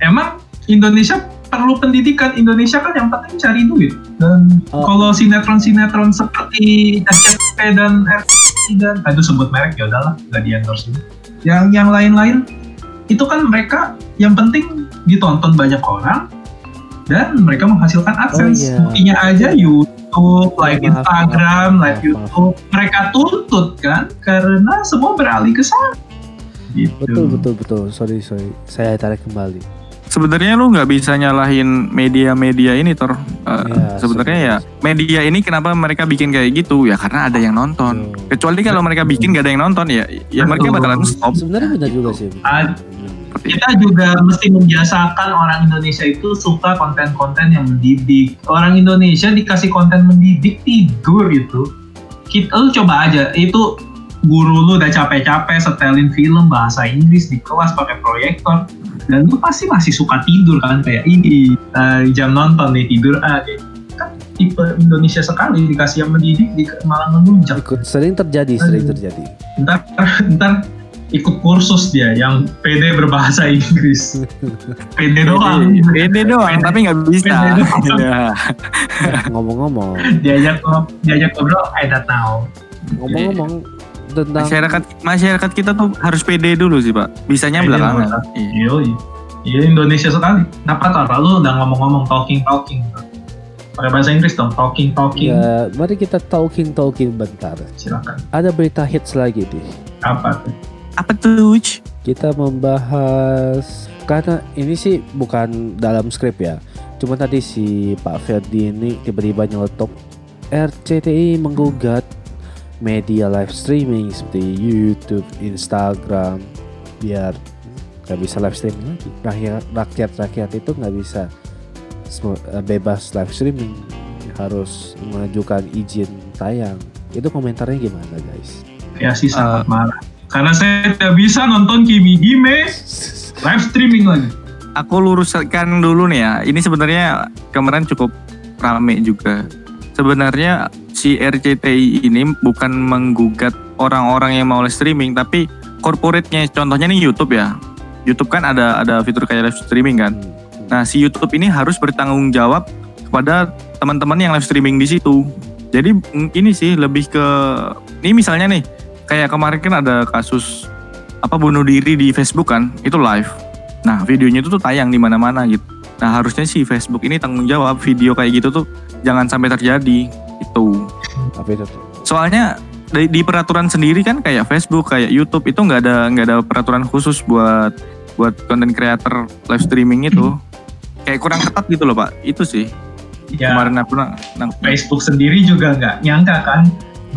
emang Indonesia perlu pendidikan Indonesia kan yang penting cari duit dan kalau sinetron-sinetron seperti SCP dan RCTI dan itu sebut merek ya udahlah nggak di endorse yang yang lain-lain itu kan mereka yang penting ditonton banyak orang dan mereka menghasilkan AdSense iya. buktinya aja YouTube, live Maaf, Instagram, maaf, live maaf, YouTube mereka tuntut kan karena semua beralih ke sana gitu. Betul betul betul. Sorry sorry. Saya tarik kembali. sebenarnya lu nggak bisa nyalahin media-media ini tor Uh, Iya, sebenarnya ya media ini kenapa mereka bikin kayak gitu ya karena ada yang nonton Betul. kecuali kalau mereka bikin gak ada yang nonton ya ya mereka bakalan stop Sebenarnya benar juga sih. Seperti kita juga mesti membiasakan orang Indonesia itu suka konten-konten yang mendidik. Orang Indonesia dikasih konten mendidik tidur itu. Kita lu coba aja itu guru lu udah capek-capek setelin film bahasa Inggris di kelas pakai proyektor dan lu pasti masih suka tidur kan kayak ini eh, jam nonton nih tidur aja kan tipe Indonesia sekali dikasih yang mendidik di, malah Ikut sering terjadi, sering terjadi. ntar ntar ikut kursus dia yang PD berbahasa Inggris. PD doang. Pede doang tapi nggak bisa. Pede doang. [LAUGHS] Ya. Ngomong-ngomong, diajak diajak ngobrol I don't know. Ngomong-ngomong tentang masyarakat masyarakat kita tuh harus pede dulu sih pak. Bisanya belakangan. Iya. iya. Iya iya Indonesia sekali. Kenapa tuh lalu udah ngomong-ngomong talking talking. Pakai bahasa Inggris dong talking talking. Ya, mari kita talking talking bentar. silakan. Ada berita hits lagi nih. apa tuh apa tuh? Kita membahas karena ini sih bukan dalam skrip ya. Cuma tadi si Pak Ferdi ini tiba-tiba nyeletuk RCTI menggugat media live streaming seperti YouTube, Instagram biar nggak bisa live streaming lagi. Rakyat rakyat rakyat itu nggak bisa eh, bebas live streaming harus mengajukan izin tayang. Itu komentarnya gimana guys? ya sih sangat Eh. marah karena saya tidak bisa nonton Kimi Hime live streaming lagi. Aku luruskan dulu nih ya. Ini sebenarnya kemarin cukup rame juga. Sebenarnya si RCTI ini bukan menggugat orang-orang yang mau live streaming tapi corporate-nya. Contohnya nih YouTube ya. YouTube kan ada ada fitur kayak live streaming kan. Nah, si YouTube ini harus bertanggung jawab kepada teman-teman yang live streaming di situ. Jadi ini sih lebih ke ini misalnya nih kayak kemarin kan ada kasus apa bunuh diri di Facebook kan, itu live. Nah, videonya itu tuh tayang di mana-mana gitu. Nah, harusnya si Facebook ini tanggung jawab video kayak gitu tuh jangan sampai terjadi itu. Apa itu? Soalnya di, di peraturan sendiri kan kayak Facebook, kayak YouTube itu nggak ada nggak ada peraturan khusus buat buat content creator live streaming itu. Kayak kurang ketat gitu loh pak. Itu sih ya kemarin aku nang, nang- Facebook sendiri juga nggak nyangka kan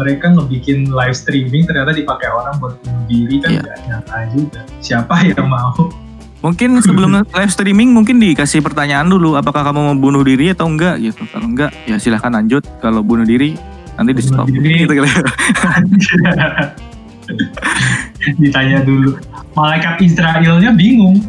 mereka ngebikin live streaming ternyata dipakai orang buat bunuh diri kan Iya. nggak nyangka juga siapa yang mau Mungkin sebelum [LAUGHS] live streaming mungkin dikasih pertanyaan dulu apakah kamu mau bunuh diri atau enggak gitu. Kalau enggak ya silahkan lanjut. Kalau bunuh diri nanti di stop. Gitu ya. [LAUGHS] ditanya dulu. Malaikat Israelnya bingung.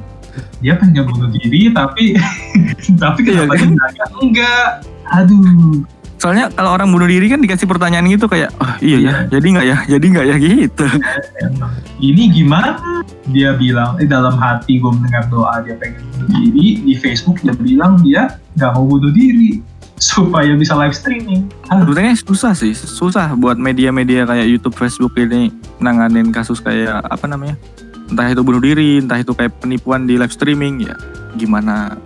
Dia pengen bunuh diri tapi [LAUGHS] tapi Iya, kenapa kan? dia bilang enggak? Aduh. Soalnya kalau orang bunuh diri kan dikasih pertanyaan gitu kayak, oh iya ya, jadi nggak ya, jadi nggak ya gitu. [LAUGHS] Ini gimana? Dia bilang, eh dalam hati gue mendengar doa dia pengen bunuh diri. Di Facebook dia bilang dia nggak mau bunuh diri [LAUGHS] supaya bisa live streaming. Ah, Sebenarnya susah sih, susah buat media-media kayak YouTube, Facebook ini nanganin kasus kayak apa namanya, entah itu bunuh diri, entah itu kayak penipuan di live streaming ya. Gimana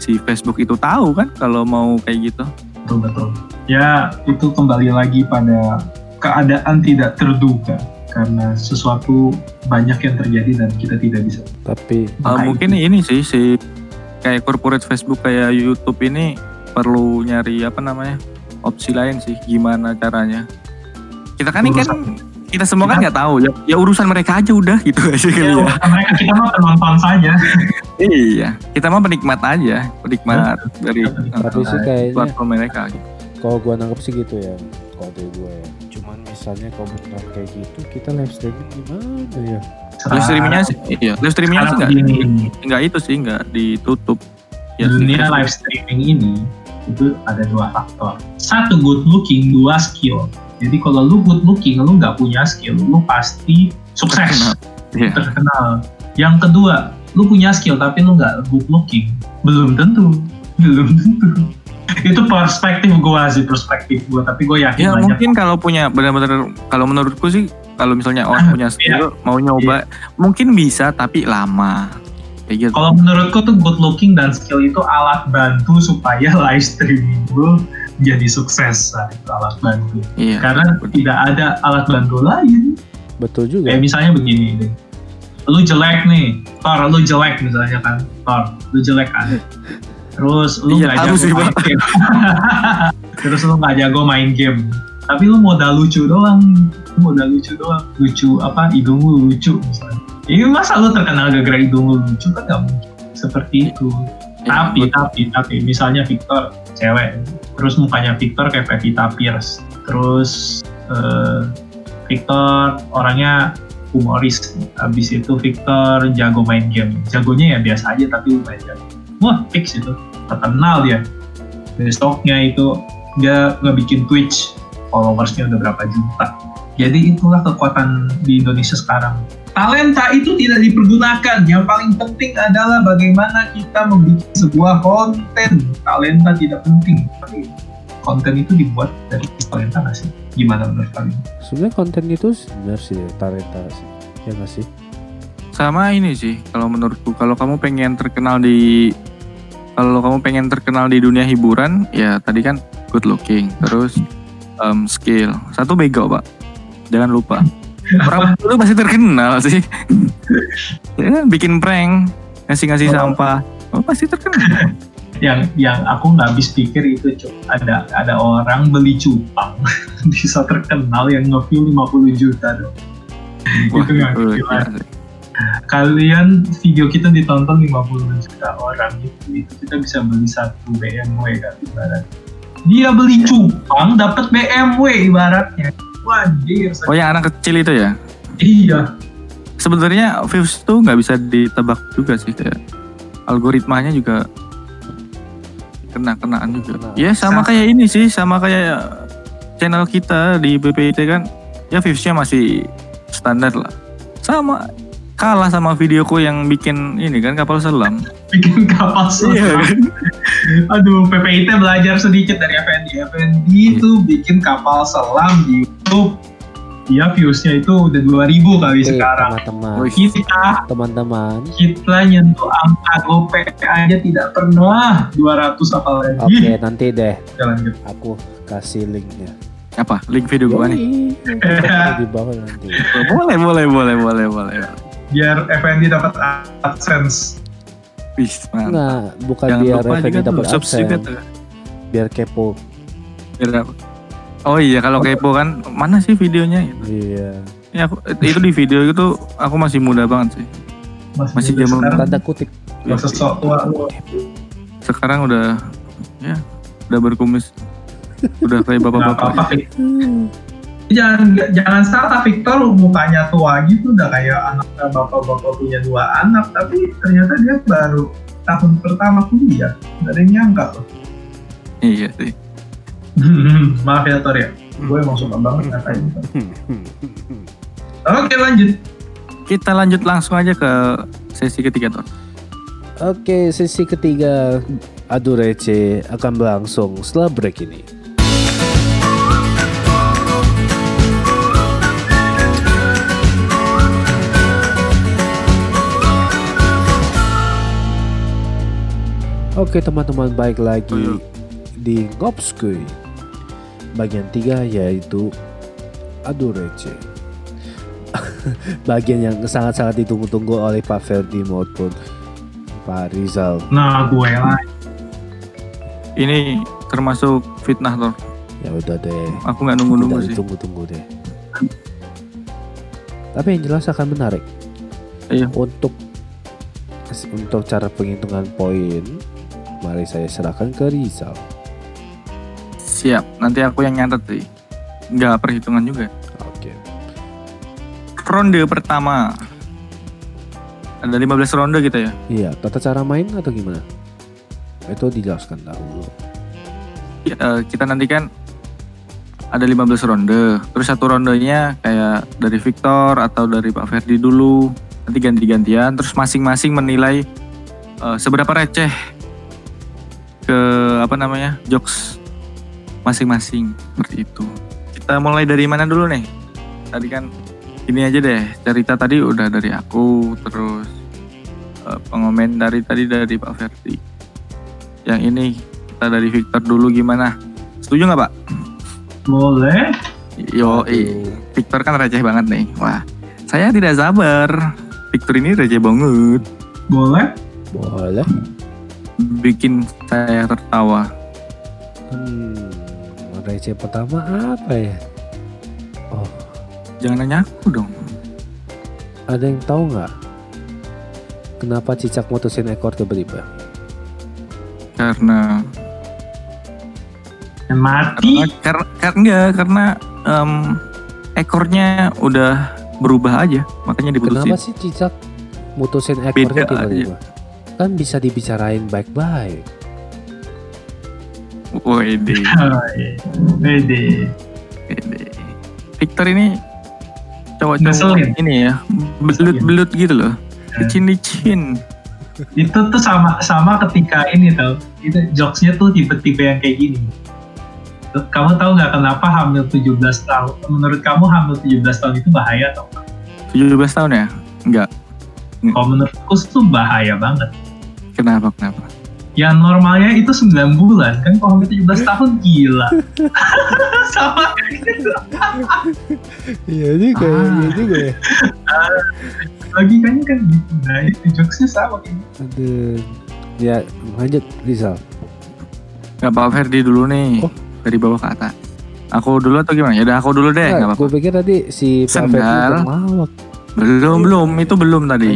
si Facebook itu tahu kan kalau mau kayak gitu? Betul betul. Ya itu kembali lagi pada keadaan tidak terduga karena sesuatu banyak yang terjadi dan kita tidak bisa. Tapi Uh, mungkin ini sih si kayak corporate Facebook kayak YouTube ini perlu nyari apa namanya opsi lain sih gimana caranya. Kita kan ini kan kita semua kan Kita- nggak tahu ya, ya urusan mereka aja udah gitu aja kali ya. Ya, mereka kita mah penonton saja. Iya, kita mah penikmat aja, penikmat dari tapi sih uh, kayaknya platform mereka. gitu. kalau gua nangkep sih gitu ya. Kalau dari gua ya. Cuman Misalnya kalau benar kayak gitu kita live streaming gimana ya? Live streamingnya sih, iya, live streamingnya sih nggak nggak itu sih nggak ditutup. Ya, dunia live streaming ini itu ada dua faktor. Satu good looking, dua skill. Jadi kalau lu good looking, lu nggak punya skill, lu pasti sukses, Terkenal. Iya. terkenal. Yang kedua, lu punya skill tapi lu nggak good looking, belum tentu, belum tentu. [LAUGHS] itu perspektif gua sih, perspektif gua. Tapi gue yakin Ya banyak mungkin kalau punya benar-benar kalau menurutku sih kalau misalnya orang Ah, punya skill mau nyoba mungkin bisa tapi lama kayak gitu. Kalau menurutku tuh good looking dan skill itu alat bantu supaya [LAUGHS] live streaming lu jadi sukses. Nah, itu alat bantu. Iya. Karena tidak ada alat bantu lain. Betul juga. Kayak misalnya begini nih. Lu jelek nih, Thor, lu jelek misalnya kan. Thor, lu jelek kan. Terus lu Iya, nggak tahu jago sih, main Bang. game. [LAUGHS] Terus lu nggak jago main game. Tapi lu modal lucu doang. Lu modal lucu doang. Lucu apa? Hidung lu lucu misalnya. Ini masa lu terkenal gara-gara hidung lu lucu kan nggak mungkin. Seperti itu. Tapi, tapi, tapi, misalnya Victor cewek, terus mukanya Victor kayak Pevita Pierce, terus eh, Victor orangnya humoris, habis itu Victor jago main game, jagonya ya biasa aja tapi lumayan jago. Wah, fix itu, terkenal dia. Besoknya itu dia nggak bikin Twitch, followersnya udah berapa juta. Jadi itulah kekuatan di Indonesia sekarang. Talenta itu tidak dipergunakan. Yang paling penting adalah bagaimana kita membuat sebuah konten. Talenta tidak penting. Tapi konten itu dibuat dari talenta nggak sih? Gimana menurut kalian? Sebenarnya konten itu benar sih talenta sih. Ya nggak sih? Sama ini sih kalau menurutku kalau kamu pengen terkenal di kalau kamu pengen terkenal di dunia hiburan ya tadi kan good looking terus um, skill satu bego pak jangan lupa orang [LAUGHS] itu pasti terkenal sih ya, bikin prank ngasih-ngasih Oh. sampah oh, pasti terkenal [LAUGHS] Yang yang aku nggak habis pikir itu Cuk. ada ada orang beli cupang [LAUGHS] bisa terkenal yang nge-view 50 juta dong. Wah, itu nggak gila. gila sih. Kalian video kita ditonton 50 juta orang itu, itu kita bisa beli satu BMW kan ibarat. Dia beli cupang dapat BMW ibaratnya. Wajir. oh yang anak kecil itu ya Iya. sebenarnya views tuh nggak bisa ditebak juga sih kayak algoritmanya juga kena kenaan juga. Kena. Ya sama kayak ini sih, sama kayak channel kita di BPIT kan, ya viewsnya masih standar lah. Sama kalah sama videoku yang bikin ini kan kapal selam. Bikin kapal selam. Iya kan? Aduh, PPIT belajar sedikit dari FND. FND itu bikin kapal selam di YouTube. Dia viewsnya itu udah 2000 kali Oke, sekarang. teman-teman. Kita teman-teman. kita nyentuh angka GoPay aja tidak pernah 200 apalagi. Oke, nanti deh Jalan gitu. aku kasih linknya. Apa? Link video gua nih. Nanti di bawah nanti. Boleh, boleh, boleh, boleh, boleh. Biar FND dapat AdSense. Mantap. Enggak, bukan Jangan biar tuh dapat subscribe absen, tuh. biar kepo. Biar apa? Oh iya kalau kepo kan mana sih videonya? Iya. Ya aku, itu di video itu aku masih muda banget sih. Masih muda zaman-. Tanda kutip. Sesok tua lu. Sekarang udah ya udah berkumis. Udah kayak bapak-bapak. jangan jangan salah Victor mukanya tua gitu udah kayak anak bapak-bapak punya dua anak tapi ternyata dia baru tahun pertama kuliah gak ada yang nyangka loh Iya sih. Maaf ya Tor ya. Gue emang suka banget ngatain itu oke lanjut. Kita lanjut langsung aja ke sesi ketiga Tor. Oke, sesi ketiga. Adu receh akan berlangsung setelah break ini. Oke teman-teman baik lagi di Ngopskuy Bagian 3 yaitu adu receh. [LAUGHS] Bagian yang sangat-sangat ditunggu-tunggu oleh Pak Ferdi maupun Pak Rizal. Nah gue lah Ini termasuk fitnah Tor. Ya udah deh. Aku nggak nunggu-nunggu sih. ditunggu-tunggu deh. Tapi yang jelas akan menarik. Iya. Untuk Untuk cara penghitungan poin Mari saya serahkan ke Rizal Siap. Nanti aku yang nyatet sih. Nggak perhitungan juga. Oke Ronde pertama. Ada 15 ronde gitu ya. Iya tata cara main atau gimana? Itu dijelaskan dahulu Ya, eh, kita nantikan ada 15 ronde. Terus satu rondenya kayak dari Victor atau dari Pak Ferdi dulu. Nanti ganti-gantian. Terus masing-masing menilai eh, seberapa receh ke apa namanya jokes masing-masing seperti itu. Kita mulai dari mana dulu nih? Tadi kan ini aja deh cerita tadi udah dari aku terus eh, pengomentari tadi dari Pak Ferdi. Yang ini kita dari Victor dulu gimana? Setuju nggak Pak? boleh Yo, Victor kan receh banget nih. Wah, saya tidak sabar. Victor ini receh banget. boleh Boleh Bikin saya tertawa. Hmm Receh pertama apa ya? Oh Jangan nanya aku dong. ada yang tahu nggak? Kenapa cicak mutusin ekor tiba-tiba? Karena yang mati karena karena enggak karena em, ekornya udah berubah aja, makanya diputusin. Kenapa sih cicak mutusin ekornya Beda tiba-tiba? Kan bisa dibicarain baik-baik. Wede, [LAUGHS] Oh, iya. Wede. wede. Victor ini cowok-cowok ini ya, belut-belut gitu loh. Licin-licin. itu tuh sama sama ketika ini tau itu jokesnya tuh tipe-tipe yang kayak gini kamu tahu nggak kenapa hamil 17 tahun menurut kamu hamil 17 tahun itu bahaya atau enggak? 17 tahun ya? Enggak. kalau menurutku tuh bahaya banget Kenapa? Kenapa? Yang normalnya itu 9 bulan kan kalau hamil 17 [LAUGHS] tahun gila [LAUGHS] sama Iya juga, Ah. iya juga ya. logikanya kan gitu nah itu jokesnya sama kayak gitu. Aduh. Ya, lanjut Rizal. Nggak Pak Ferdi dulu nih. Oh. Dari bawah ke atas. Aku dulu atau gimana? Ya udah aku dulu deh, nggak Nah, apa-apa. gue pikir tadi si Pak Sendal. Belum, belum. Itu belum tadi.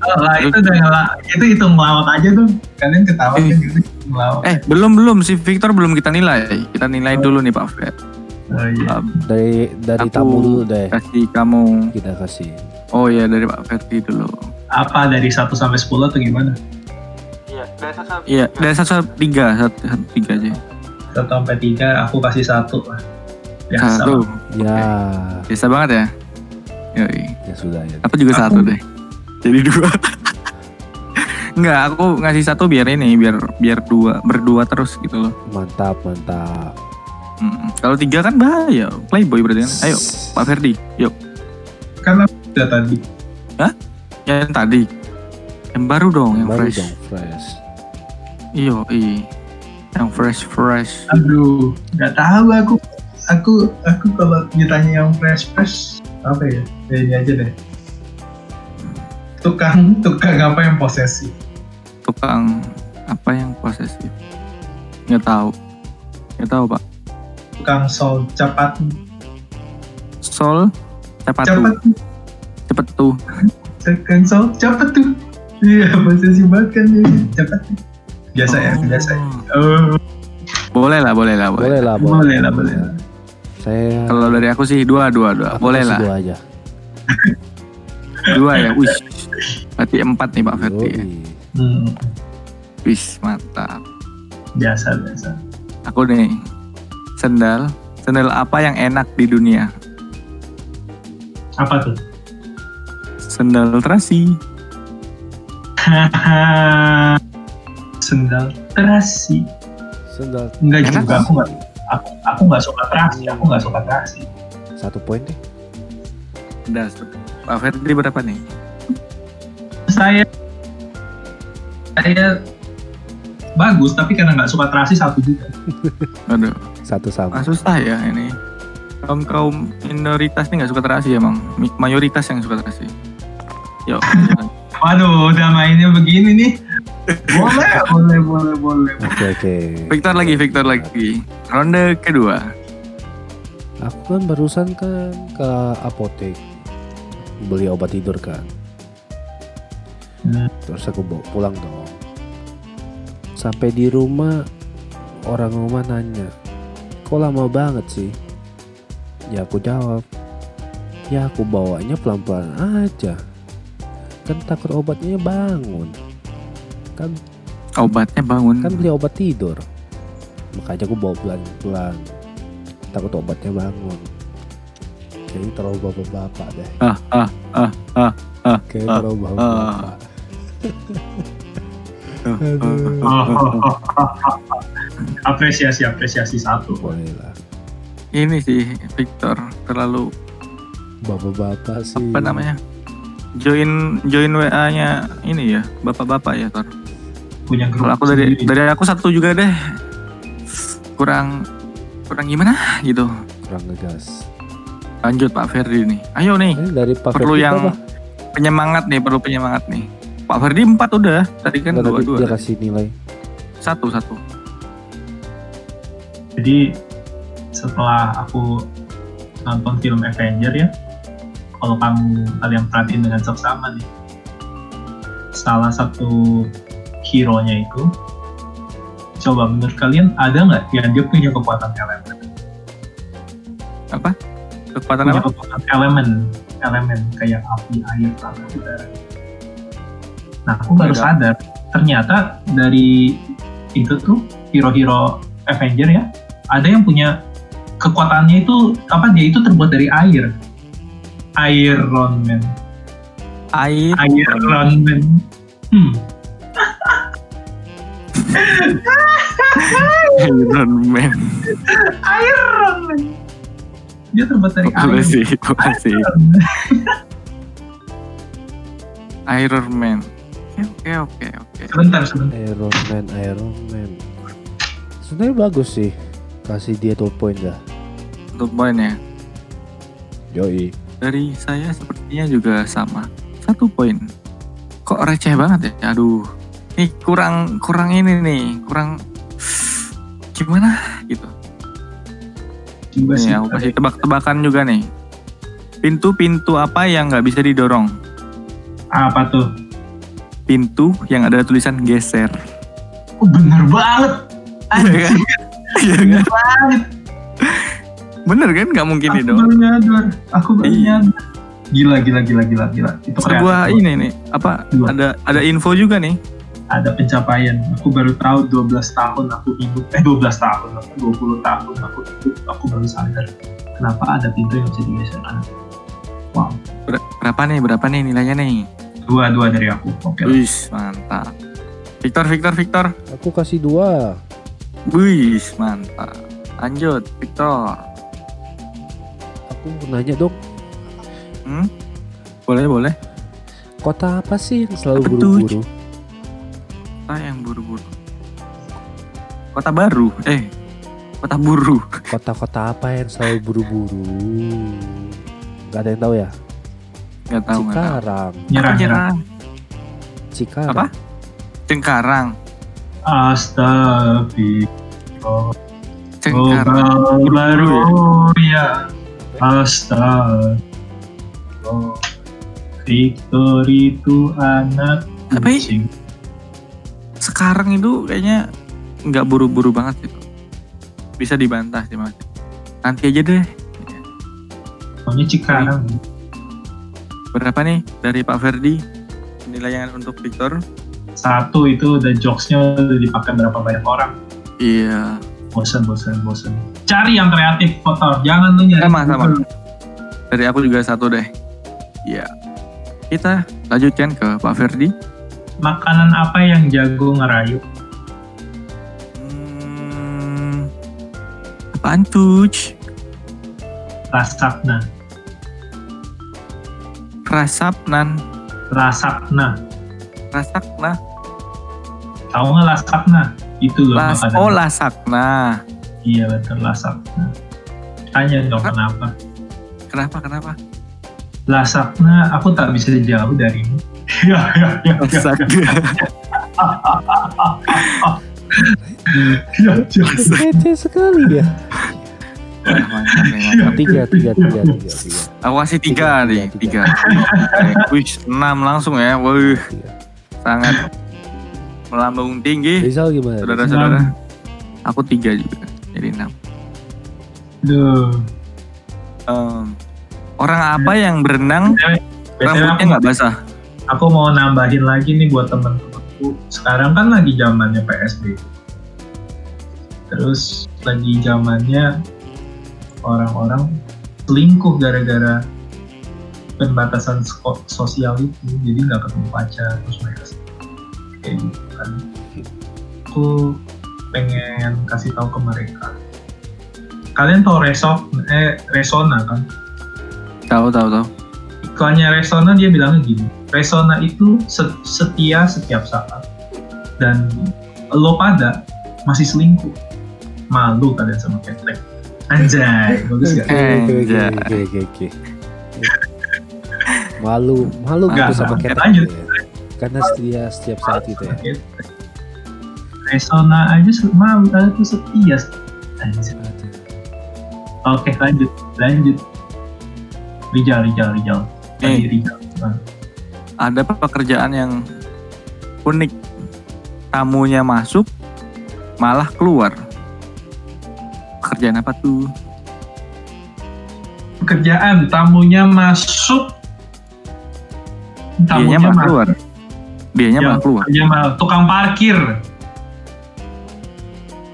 Oh, lah itu udah ngelak itu hitung ngelawak aja tuh kalian ketawa kan gitu ngelawak Eh, belum, belum. Si Victor belum kita nilai. Kita nilai dulu nih Pak Fer. oh, iya. Um, Dari dari Aku- tamu dulu deh. kasih kamu. Kita kasih. Oh iya, dari Pak Ferdi dulu. apa dari 1 sampai 10 atau gimana Iya, dari satu sampai tiga. Satu, satu tiga aja. 1 sampai 3 aku kasih satu lah biasa Satu. Ya, Biasa banget ya. Yoi. ya sudah ya. Aku juga Aku- satu deh. Jadi dua. Enggak, aku ngasih satu biar ini, biar biar dua, berdua terus gitu loh. Mantap, mantap. Mm, Kalau tiga kan bahaya, playboy berarti kan. Ayo, Pak Ferdi, yuk. karena udah tadi Yang tadi, yang baru dong, yang Baru fresh. dong, fresh. Iyo, i, yang fresh fresh. aduh nggak tahu aku aku aku kalau ditanya yang fresh fresh apa ya ya ini aja deh tukang tukang apa yang posesif Tukang apa yang posesif? Nggak tahu, nggak tahu pak. tukang sol cepat Sol, cepat tuh, cepat cepet tuh. tukang sol cepat tuh iya posesif banget kan dia cepat tuh. biasa ya Oh. biasa ya. oh Boleh lah, boleh lah, boleh. Boleh lah, boleh lah boleh lah Saya Kalau dari aku sih dua dua dua. aku Boleh lah. Dua aja. Dua ya. Wih. Berarti empat nih Pak Ferdi. ya. Hmm, Wih mantap. biasa biasa. Aku nih sendal. Sendal apa yang enak di dunia? Apa tuh? Sendal terasi. Sendal terasi. Sendal Enggak Enak juga aku nggak aku aku nggak suka terasi. Aku nggak suka terasi. satu poin deh. Udah. Pak Ferdi berapa nih? Saya saya bagus tapi karena nggak suka terasi satu juga. Aduh. Satu sama. Ah, susah ya ini. Kaum kaum minoritas nih nggak suka terasi emang. Mi- Mayoritas yang suka terasi. Yuk. [LAUGHS] Waduh, udah mainnya begini nih. Boleh, [LAUGHS] boleh, boleh, boleh. Oke oke. Victor lagi, Victor lagi. Ronde kedua. Aku kan barusan kan ke apotek beli obat tidur kan. Terus aku bawa pulang dong. Sampai di rumah orang rumah nanya, kok lama banget sih? Ya aku jawab, ya aku bawanya pelan-pelan aja. Kan takut obatnya bangun. Kan Obatnya bangun. kan beli obat tidur. Makanya aku bawa pelan-pelan. Takut obatnya bangun. Kayaknya terlalu bapak-bapak deh. Ah, ah, ah, ah, ah, Kayaknya ah, terlalu bapak-bapak. [LAUGHS] apresiasi apresiasi satu. Boleh lah. Ini sih Victor terlalu Bapak-bapak sih. apa namanya? Join join WA-nya ini ya, bapak-bapak ya, Tor. Punya grup Kalau aku dari sendiri. dari aku satu juga deh. Kurang kurang gimana gitu. Kurang ngegas. Lanjut Pak Ferdi nih. Ayo nih, Eh, dari Pak perlu Ferdi yang apa? penyemangat nih, perlu penyemangat nih. Pak Ferdi empat udah, tadi kan dua dua. dia kasih nilai. Satu satu. Jadi setelah aku nonton film Avenger ya, kalau kamu kalian perhatiin dengan seksama nih, salah satu hero-nya itu, coba menurut kalian ada nggak yang dia punya kekuatan elemen? Apa? Kekuatan Punya apa? kekuatan elemen, elemen kayak api, air, tanah, udara. Nah, aku baru Ada. sadar ternyata dari itu tuh hero-hero Avenger ya, ada yang punya kekuatannya itu apa dia itu terbuat dari air. Iron Man. Air. Iron Man. Hmm. Iron Man. Iron Man. Dia terbuat dari air. sih, boleh sih. Iron Man. Oke, oke, oke. Sebentar, sebentar. Iron Man, Iron Man. Sebenarnya bagus sih. Kasih dia 2 poin dah. Untuk poin ya. Yoi. Dari saya sepertinya juga sama. Satu poin. Kok receh banget ya? Aduh. Ini kurang kurang ini nih, kurang gimana gitu. Nih, aku kasih tebak-tebakan juga nih. Pintu-pintu apa yang nggak bisa didorong? Apa tuh? Pintu yang ada tulisan geser. Oh, bener banget. Iya kan? Iya kan? Bener banget. Bener kan? Nggak mungkin Aku didorong. baru nyadar. Aku baru Iya. nyadar. Gila, gila, gila, gila, gila. Itu Sebuah kreatif. ini nih, apa? Dua. Ada ada info juga nih. ada pencapaian. Aku baru tahu 12 tahun aku hidup, eh 12 tahun, aku 20 tahun aku hidup, aku baru sadar kenapa ada pintu yang bisa digeser. Wow, Ber- berapa nih? Berapa nih nilainya nih? Dua-dua dari aku. Oke. lah. Wih, mantap. Victor, Victor, Victor. Aku kasih dua. Wih, mantap. Lanjut, Victor. Aku mau nanya dong, Hmm? Boleh, boleh. kota apa sih yang selalu buru-buru? Kota yang buru-buru. Kota baru. Eh, kota buru. Kota-kota apa yang selalu buru-buru? Gak ada yang tahu ya? Nggak tahu. Cikarang. Nyerah, Apa, nyerah. Cikarang. Apa? Cengkarang. Astagfirullah. Cengkarang. Oh, baru ya? Astagfirullah. Victor itu anak Tapi- kucing. Sekarang itu kayaknya nggak buru-buru banget gitu. Bisa dibantah sih mas. Nanti aja deh. Pokoknya Cikarang. Berapa nih dari Pak Ferdi? Penilaian untuk Victor? Satu itu udah jokesnya udah dipakai berapa banyak orang. Iya. Bosen, bosen, bosen. Cari yang kreatif, kotor. Jangan lu nyari. Sama, sama. Dari aku juga satu deh. Iya. Kita lanjutkan ke Pak Ferdi. Makanan apa yang jago ngerayu? Hmm, apaan tuh? Rasakna. Rasapnan. Rasakna. Rasakna. Tahu nggak lasakna? Itu loh Las makanan. oh lasakna. Iya betul lasakna. Tanya dong Hah? kenapa? Kenapa kenapa? Lasakna aku tak bisa jauh darimu. [LAUGHS] Ya ya ya. ya, Lasak. ya, ya, ya. Sekali ya. Mantap. Tiga, tiga, tiga, tiga, tiga. Aku kasih tiga, Tiga, nih, tiga, tiga. Eh, Wih, enam langsung ya. Wih, sangat melambung tinggi. Rizal gimana? Saudara-saudara. Aku tiga juga, jadi enam. Duh. Em, orang apa yang berenang BTW rambutnya aku, nggak basah? aku mau nambahin lagi nih buat temen-temenku. Sekarang kan lagi zamannya PSBB. Terus lagi zamannya orang-orang selingkuh gara-gara pembatasan sosial itu. Jadi nggak ketemu pacar terus mereka kayak gitu kan. Aku pengen kasih tahu ke mereka. Kalian tau Reso, eh Resona kan? Tahu tahu tahu. iklannya Resona dia bilangnya gini Resona itu se- setia setiap saat dan lo pada masih selingkuh malu kalian sama ketek anjay [LAUGHS] bagus gak? Oke, oke, oke, Anjay. oke, oke, oke. Malu, malu gitu sama ketek Lanjut. ya. Karena setia setiap saat gitu ya. Resona aja malu tuh setia anjay. Oke lanjut lanjut Rijal Rijal Rijal Tadi Nih, Rijal ada pekerjaan yang unik. Tamunya masuk, malah keluar. Pekerjaan apa tuh? pekerjaan tamunya masuk tamunya malah masuk keluar. Dianya Ya. malah keluar. Malah tukang parkir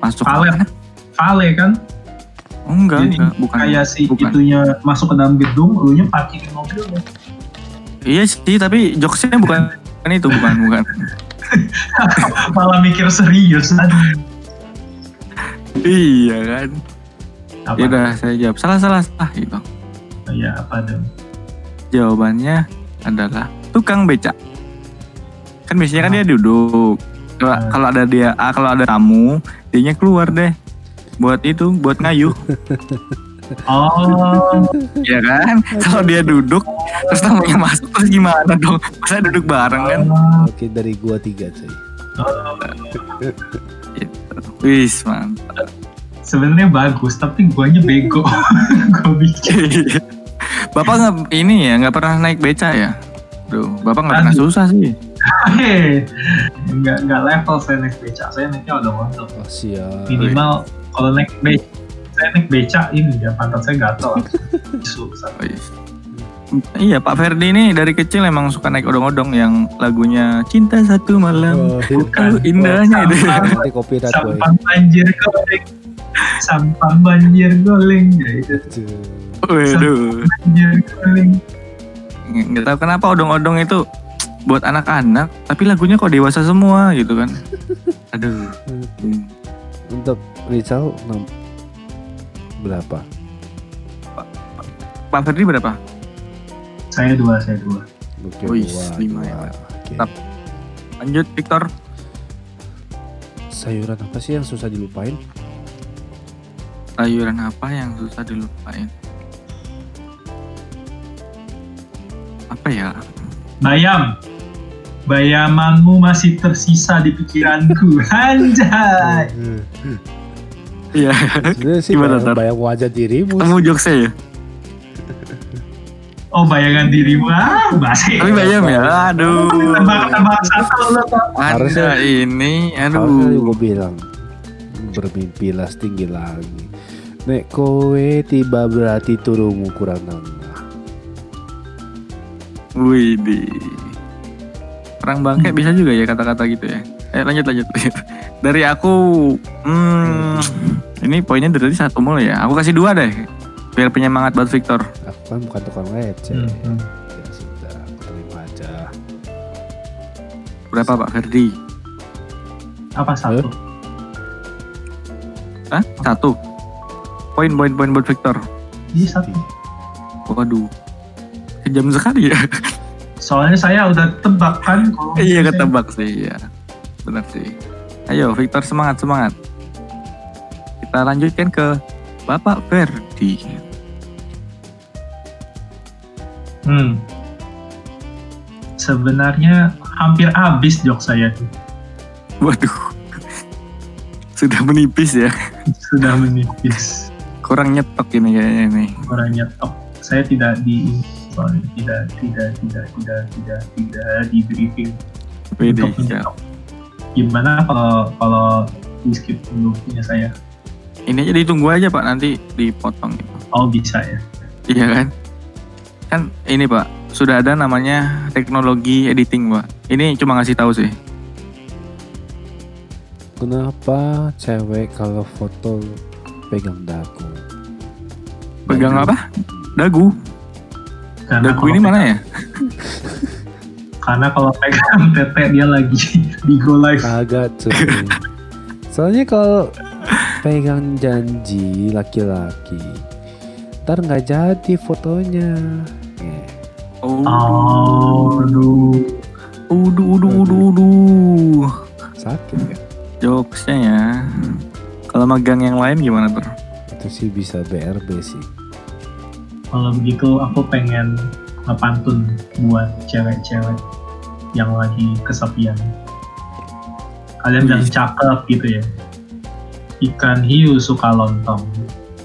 Masuk. Valet. mana? vale kan Oh, enggak, Jadi enggak, bukan. kayak si bukan. itunya masuk ke dalam gedung, lu nya parkirin mobil ya. Iya sih, tapi jokesnya bukan bukan itu, bukan, bukan. [LAUGHS] Malah mikir serius aduh. Iya kan. Apa? Ya udah saya jawab salah salah salah gitu. Ya apa dong? Jawabannya adalah tukang becak. Kan biasanya kan dia duduk. Kalau Ah. kalau ada dia ah, kalau ada tamu, dianya keluar deh. Buat itu, buat ngayuh, [LAUGHS] Oh, ya kan? Kalau dia duduk, terus tamunya masuk, terus gimana dong? Masa duduk bareng kan? Oke, dari gua tiga cuy. Gitu. Wis, mantap. sebenarnya bagus, tapi guanya bego. [LAUGHS] Gue bikin. Bapak nggak ini ya, nggak pernah naik beca ya? Duh, bapak nggak pernah susah sih. Hei, [LAUGHS] nggak nggak level saya naik beca, saya naiknya udah untuk Oh, siap. minimal kalau naik beca, saya naik beca ini ya pantat saya gatel. [LAUGHS] Susah. Iya, Pak Ferdi ini dari kecil emang suka naik odong-odong yang lagunya Cinta Satu Malam. Oh, itu Oh, indahnya itu. Sampah, nanti boy. sampah banjir goleng, sampah banjir goleng, ya itu Aduh. Waduh. banjir goleng. nggak tahu kenapa odong-odong itu buat anak-anak tapi lagunya kok dewasa semua gitu kan aduh Hmm. Untuk Rizal berapa? Pak Ferdi berapa Saya dua, saya dua. Oke, Wih, dua, lima ya. Tetap. lanjut Victor Sayuran apa sih yang susah dilupain? sayuran apa yang susah dilupain apa ya Bayam, bayamanmu masih tersisa di pikiranku. [LAUGHS] Anjay. iya Sebenarnya sih Gimana, bayang, bayang wajah dirimu. kamu jokesnya ya Oh bayangan dirimu, ah bahasa tapi bayam ya aduh Tebak-tebak satu anda ini Harusnya aduh gue bilang bermimpilah setinggi lagi. Nek kowe tiba berarti turumu kurang nambah. Wih di perang bangke bisa juga ya kata-kata gitu ya. Eh lanjut lanjut. lanjut. Dari aku, hmm, ini poinnya dari tadi satu mulu ya. Aku kasih dua deh, biar penyemangat buat Victor. Aku kan bukan tukang receh. Hmm, hmm. Ya sudah, aku terima aja. Berapa Pak Ferdi? Apa satu? Hah? Satu. Poin poin poin buat Victor. Iya satu. Waduh, kejam sekali ya. Soalnya saya udah tebak kan kalau [LAUGHS] iya saya- ketebak sih, ya. Benar sih. Ayo Victor semangat semangat. Kita lanjutkan ke Bapak Ferdi. Hmm. Sebenarnya hampir habis jok saya tuh. Waduh, [LAUGHS] sudah menipis ya. Sudah menipis. Kurang nyetok ini kayaknya nih. Orangnya top. Saya tidak di soalnya tidak tidak tidak tidak tidak tidak di briefing untuk menyetok. Gimana kalau kalau di skip dulu punya saya? Ini aja ditunggu aja Pak nanti dipotong gitu. Oh bisa ya. Iya kan? Kan ini Pak, sudah ada namanya teknologi editing Pak. Ini cuma ngasih tahu sih. Kenapa cewek kalau foto pegang dagu? Pegang Dagu. apa? Dagu. Karena Dagu ini mana ya? [LAUGHS] Karena kalau pegang tete dia lagi di go live. Kagak cuy. Soalnya kalau pegang janji laki-laki, ntar nggak jadi fotonya. Eh, Oh, Oh, aduh. uduh, uduh, uduh, uduh. sakit ya. Jokesnya ya. Kalau magang yang lain gimana tuh? Itu sih bisa BRB sih. Kalau begitu aku pengen ngepantun buat cewek-cewek yang lagi kesepian. Kalian yang Wih. cakep gitu ya. Ikan hiu suka lontong.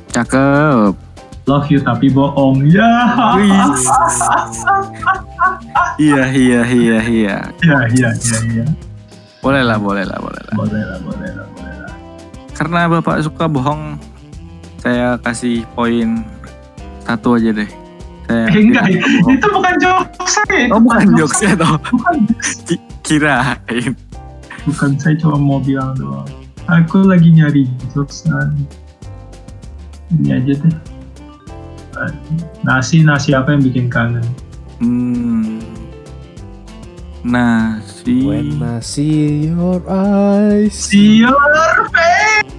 Cakep. Love you tapi bohong. Ya. Iya, iya, iya, iya. Ya, ya, ya, ya. Boleh lah, boleh lah, boleh lah. Boleh lah, boleh lah, boleh lah. Karena Bapak suka bohong, saya kasih poin satu aja deh. Saya Eh, enggak, itu bukan jokes saya. Oh bukan jokesnya toh. Bukan, Ki- Kirain. bukan saya cuma mau bilang doang. Aku lagi nyari jokes Ini aja deh. Nasi nasi apa yang bikin kangen? Hmm. Nasi. When I see your eyes. See your face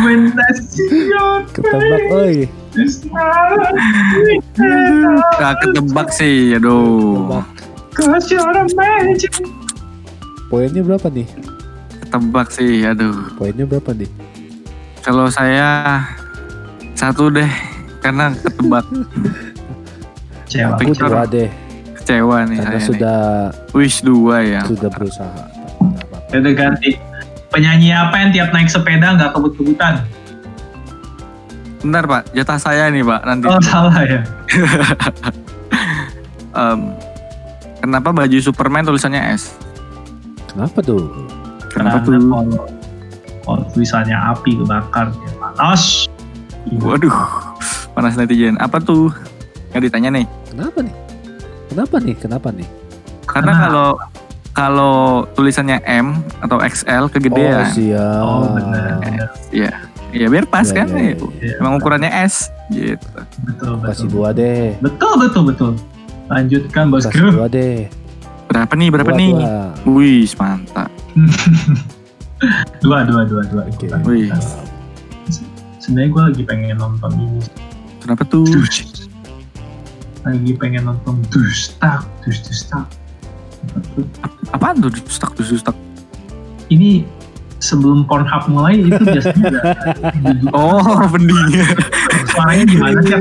when I see your Ketebak oi. face. Gak ketebak sih, aduh. Ketebak. Cause you're a magic. Poinnya berapa nih? Ketebak sih, aduh. Poinnya berapa nih? Kalau saya satu deh, karena ketebak Cewek. Aku dua deh. kecewa nih Karena saya sudah nih. Wish dua ya. sudah berusaha. Apa-apa. Ya ganti. Penyanyi apa yang tiap naik sepeda nggak kebut-kebutan? Bentar pak, jatah saya nih pak nanti. Oh salah ya. [LAUGHS] Em, kenapa baju Superman tulisannya S? Kenapa tuh? Kenapa Karena tuh? Kalau, kalau tulisannya api kebakar ya panas. Waduh, panas netizen. Apa tuh? Nggak ditanya nih. Kenapa nih? Kenapa nih? Kenapa nih? Karena Karena- kalau kalau tulisannya M atau XL Oh kegedean. siap. Oh benar. Iya. Ya biar pas Iya, kan iya, ya. iya. Emang ukurannya S gitu. Betul Kasih betul. dua deh. Betul betul betul. Lanjutkan Kasih bosku. dua deh. Berapa nih? Berapa Dua, nih? dua. Wih, mantap. [LAUGHS] dua dua dua dua. Oke. Wih. Sebenarnya gue lagi pengen nonton ini. Kenapa tuh? Dus. Lagi pengen nonton dus tak dus dus tak. Apaan tuh? Stuck, tuh, stuck. Ini sebelum Pornhub mulai itu biasanya judul- [LAUGHS] Oh, bening. suaranya gimana sih?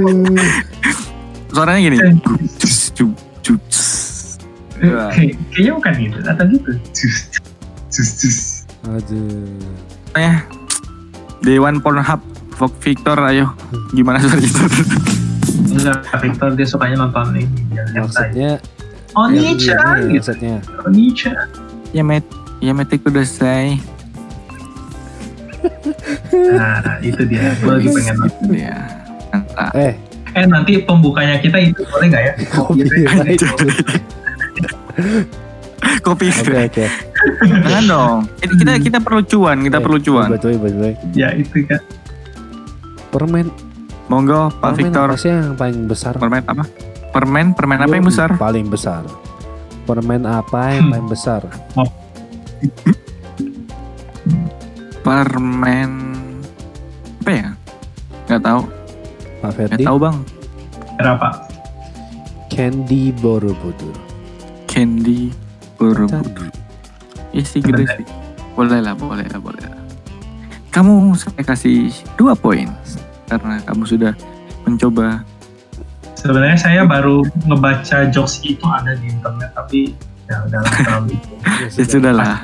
Suaranya gini. Cus. Ya. Kayak- Kayaknya bukan gitu, atau gitu. Dus dus dus. Aduh. Eh, Dewan Pornhub Vok Victor ayo gimana suara itu Enggak, Victor dia sukanya nonton ini. Maksudnya Oh, yang Nietzsche, ini gitu. maksudnya. Oh, Nietzsche. ya met ya meti kudasai Nah, itu dia. Gue lagi pengen nonton. ya mantap Eh, Eh nanti pembukanya kita itu boleh nggak ya? Kopi Gitu ya. [LAUGHS] Kopi. Oke oke. Jangan dong. Kita kita perlu cuan, kita Eh, perlu cuan. Betul betul. Ya itu kan. Permen Monggo Pak permen Victor. apa sih yang paling besar? Permen apa? Permen, permen apa yang besar? Paling besar. Permen apa yang Hmm. paling besar? Permen apa ya? Gak tahu, Pak Ferdi. tahu bang. Berapa? Candy Borobudur. Candy Borobudur. Candy. Iya sih gitu sih. Boleh lah, boleh lah, boleh lah. Kamu saya kasih dua poin karena kamu sudah mencoba. Sebenarnya saya baru ngebaca jokes itu ada di internet tapi ya udah terlalu. [LAUGHS] Ya sudah lah,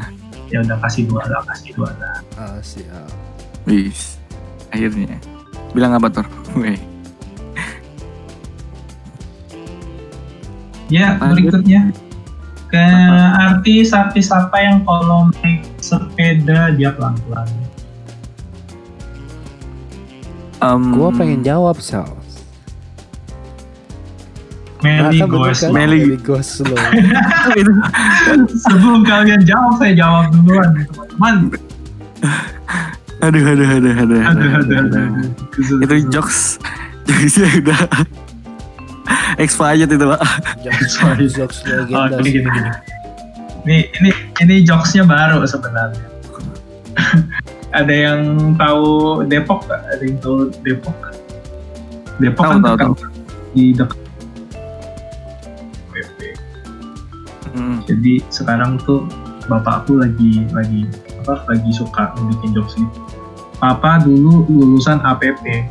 Ya udah kasih dua lah, kasih dua lah. Ah, siap. wis. Akhirnya. Bilang apa tuh? Weh. Ya Lanjut. berikutnya ke artis-artis apa yang kalau naik sepeda dia pelan-pelan. Em, Gua pengen jawab Sal. Meli kan? Meli. Goslow. itu Sebelum kalian jawab saya jawab duluan teman-teman. aduh aduh aduh aduh Aduh aduh aduh. aduh. itu jokes [LAUGHS] jokesnya udah expired itu pak Jokes jokes Oh, legenda. gini gini gini. Ini ini ini jokesnya baru sebenarnya. [LAUGHS] Ada yang tahu Depok nggak? Ada yang tahu Depok? Depok Tahu, kan tahu, dekat di dekat. Hmm. Jadi sekarang tuh bapak aku lagi lagi apa lagi suka bikin jokes gitu. Papa dulu lulusan APP,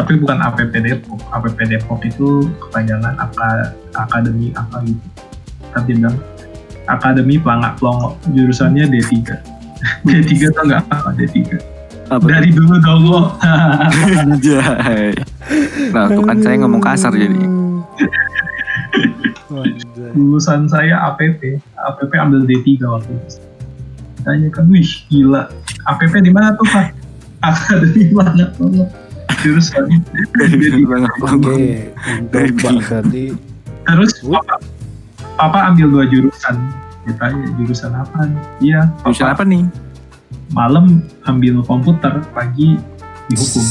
tapi bukan APP Depok. APP Depok itu kepanjangan Aka, akademi apa gitu. Tapi bilang Akademi Pelangak Pelongo, jurusannya D3. D3 tau nggak apa D3? apa Dari dulu dongo. Anjay. nah tuh kan saya ngomong kasar jadi Anjay. Lulusan saya APP, APP ambil D3 waktu itu. Tanya kan, wih gila. APP di mana tuh Pak? [LAUGHS] Akademi Pelangak Pelongo. Jurusan D3. Oke, untuk Pak Ferdi Terus papa, papa ambil dua jurusan. Ditanya jurusan apa? Iya, jurusan apa nih malam ambil komputer, pagi dihukum.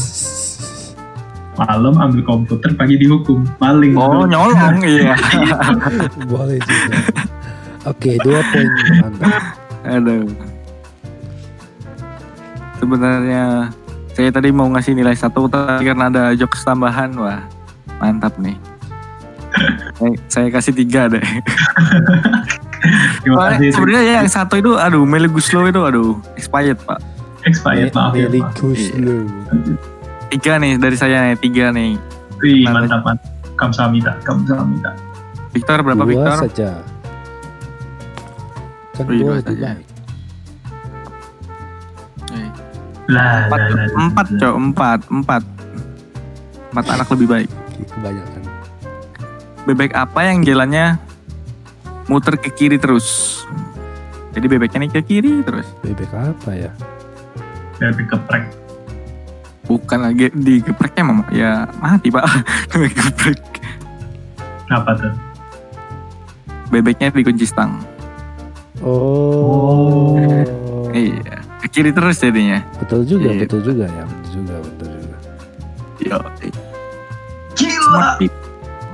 Malam ambil komputer, pagi dihukum. Maling. oh [LAUGHS] nyolong iya [LAUGHS] boleh juga. Oke, dua poin aduh sebenarnya saya tadi mau ngasih nilai satu tapi karena ada jokes tambahan wah mantap nih saya, saya kasih tiga deh Terima Soalnya kasih. sebenarnya ya yang satu itu aduh Meli Guslo itu aduh expired pak Expired, maaf ya Meli Pak. Guslow. tiga nih dari saya nih tiga nih Wih, Mantap. mantap. Kamsahamnida, kamsahamnida. Victor berapa Dua Victor saja. Kan dua dua saja. Lah, empat lah, lah, lah, empat lah. cok empat empat empat anak lebih baik Kebanyakan. bebek apa yang jalannya muter ke kiri terus jadi bebeknya nih ke kiri terus Bebek apa ya? Dari keprek. bukan lagi di gepreknya mama ya mati pak [LAUGHS] geprek Apa tuh? bebeknya dikunci stang Oh. iya ke kiri terus jadinya Betul juga, Iya. betul juga ya, betul juga, betul juga. yo Gila, smart people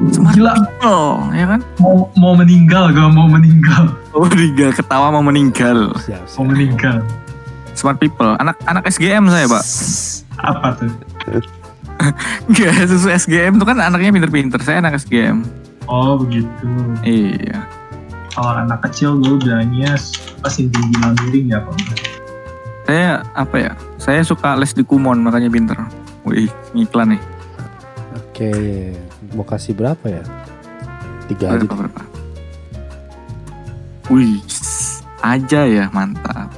smart Gila. people ya kan mau, mau meninggal, gak mau meninggal. [LAUGHS] oh meninggal ketawa mau meninggal Siap, Mau siap. meninggal. smart people anak anak SGM saya pak Apa tuh? [LAUGHS] Enggak, susu SGM tuh kan anaknya pinter-pinter. Saya anak SGM. Oh begitu. Iya. Kalau anak kecil dulu bilangnya pasti tinggi miring ya Pak. Saya apa ya? Saya suka les di Kumon makanya pinter. Wih, ngiklan nih. Oke, mau kasih berapa ya? Tiga aja. Berapa berapa? Wih, aja ya mantap.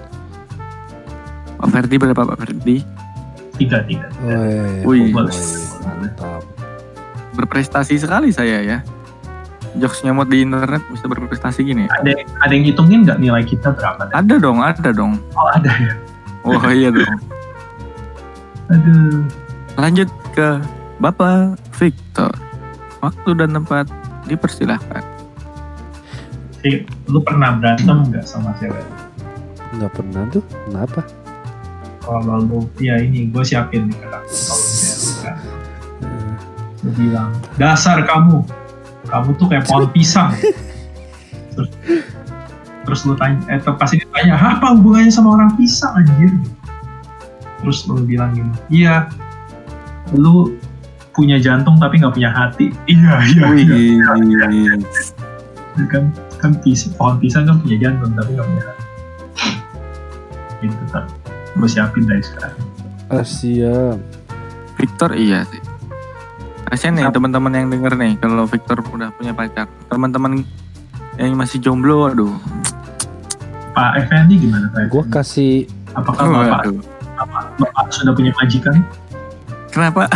Pak Ferdi berapa Pak Ferdi? Tiga tiga. Wih, Wih. wih, mantap. Berprestasi sekali saya ya. Jokes nyamot di internet bisa berprestasi gini. ya? Ada ada yang hitungin nggak nilai kita berapa? Ada dong, ada dong. Oh ada ya. Oh iya dong. Aduh. Lanjut ke Bapak Victor. Waktu dan tempat dipersilahkan. Lu pernah berantem nggak sama cewek? Nggak pernah tuh. Kenapa? Kalau lu, ya ini gue siapin nih kata kalau misalnya kan. Lu bilang, dasar kamu, kamu tuh kayak pohon pisang. terus, [LAUGHS] terus lu tanya, eh tuh pasti ditanya, apa hubungannya sama orang pisang anjir? Terus lu bilang gini, iya, lu punya jantung tapi nggak punya hati. Iya, iya, iya. Wih. kan kan pis, pohon pisang kan punya jantung tapi nggak punya hati gitu kan gue siapin dari sekarang Asia. Victor iya sih. Kasian nih teman-teman yang denger nih kalau Victor udah punya pacar. Teman-teman yang masih jomblo aduh. Pak Effendi gimana Pak Gue kasih apakah bapak, Waduh. bapak, bapak sudah punya majikan Kenapa?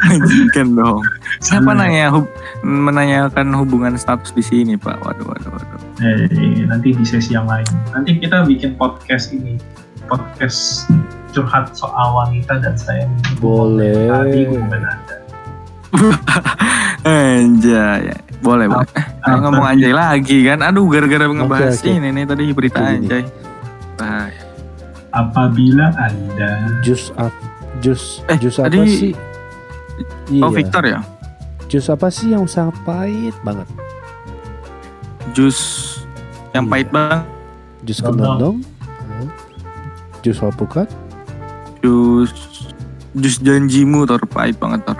Majikan [LAUGHS] dong. Siapa nanya hub- menanyakan hubungan status di sini, Pak? Waduh, waduh, waduh. eh, nanti di sesi yang lain nanti kita bikin podcast ini podcast curhat soal wanita dan saya Boleh. tadi [LAUGHS] Anjay. Boleh, boleh. Eh, Apa- ngomong anjay [LAUGHS] lagi kan. Aduh, gara-gara ngebahas oke. ini nih tadi berita gini. anjay. Bahaya. apabila anda jus up, jus, Eh, jus apa tadi- sih? Iya. Oh, Victor ya? Jus apa sih yang sangat pahit banget? Jus yang Iya. pahit banget. Jus kendondong? Hmm. Jus alpukat? Jus jus janjimu tor pahit banget tor.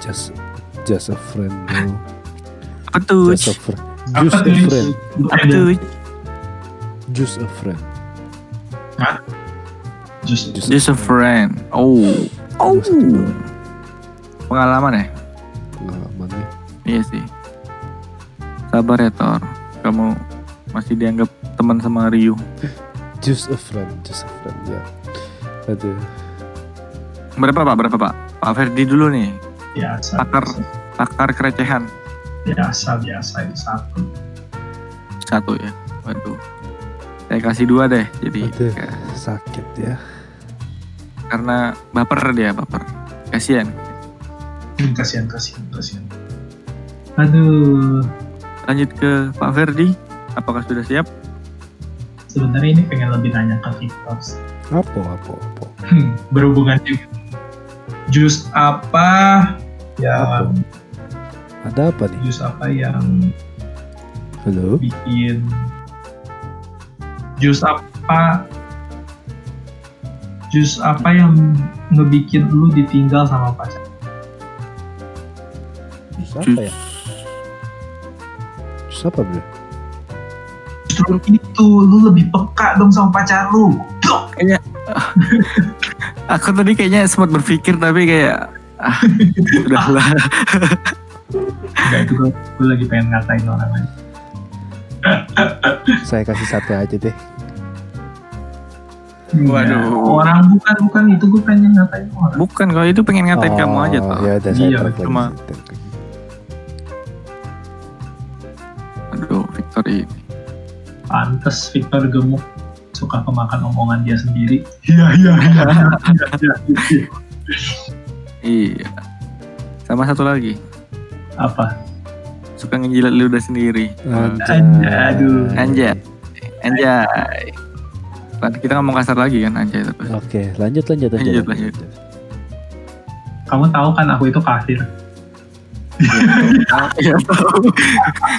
Just, just a friend tuh? Just a friend. Just a friend. Apa tuh? Just a friend. just Just, Just a friend. Oh. Oh. Sakit banget. Pengalaman ya? Iya sih. Sabar ya Tor. Kamu masih dianggap teman sama Ryu. Just a friend. Just a friend ya. Aduh. Berapa Pak? Berapa Pak? Pak Ferdi dulu nih. biasa Pakar. Pakar kerecehan. Biasa biasa itu satu Satu ya. Waduh. Saya kasih dua deh. Jadi Aduh. ya, Sakit ya. karena baper dia baper. Kasihan. Hmm, kasihan kasihan kasihan aduh Lanjut ke Pak Ferdi. Apakah sudah siap? sebenarnya ini pengen lebih nanya ke Victor Apa, apa, apa. Hmm, berhubungan juga jus apa yang Ada apa nih? jus apa yang Halo? bikin jus apa jus apa yang ngebikin lu ditinggal sama pacar Jus apa ya? Jus apa bro? justru itu lu lebih peka dong sama pacar lu [LAUGHS] Aku tadi kayaknya sempat berpikir tapi kayak ah, [LAUGHS] udahlah. [LAUGHS] Enggak itu gue, gue lagi pengen ngatain orang lain Saya kasih sate aja deh. Waduh. Ya, orang bukan bukan itu gue pengen ngatain orang Bukan kalau itu pengen ngatain kamu aja Oh, toh. Ya udah saya Iya, cuma-. Aduh, Victor ini. pantes Victor gemuk suka kemakan omongan dia sendiri iya iya iya [LAUGHS] iya iya, iya. Iya. Sama satu lagi, apa suka ngejilat ludah sendiri. Anjay. Aduh. Anjay. Anjay. Nanti kita ngomong kasar lagi kan anjay terus. Oke, lanjut lanjut lanjut. Lanjut, lanjut. kamu tahu kan aku itu kafir Iya tahu.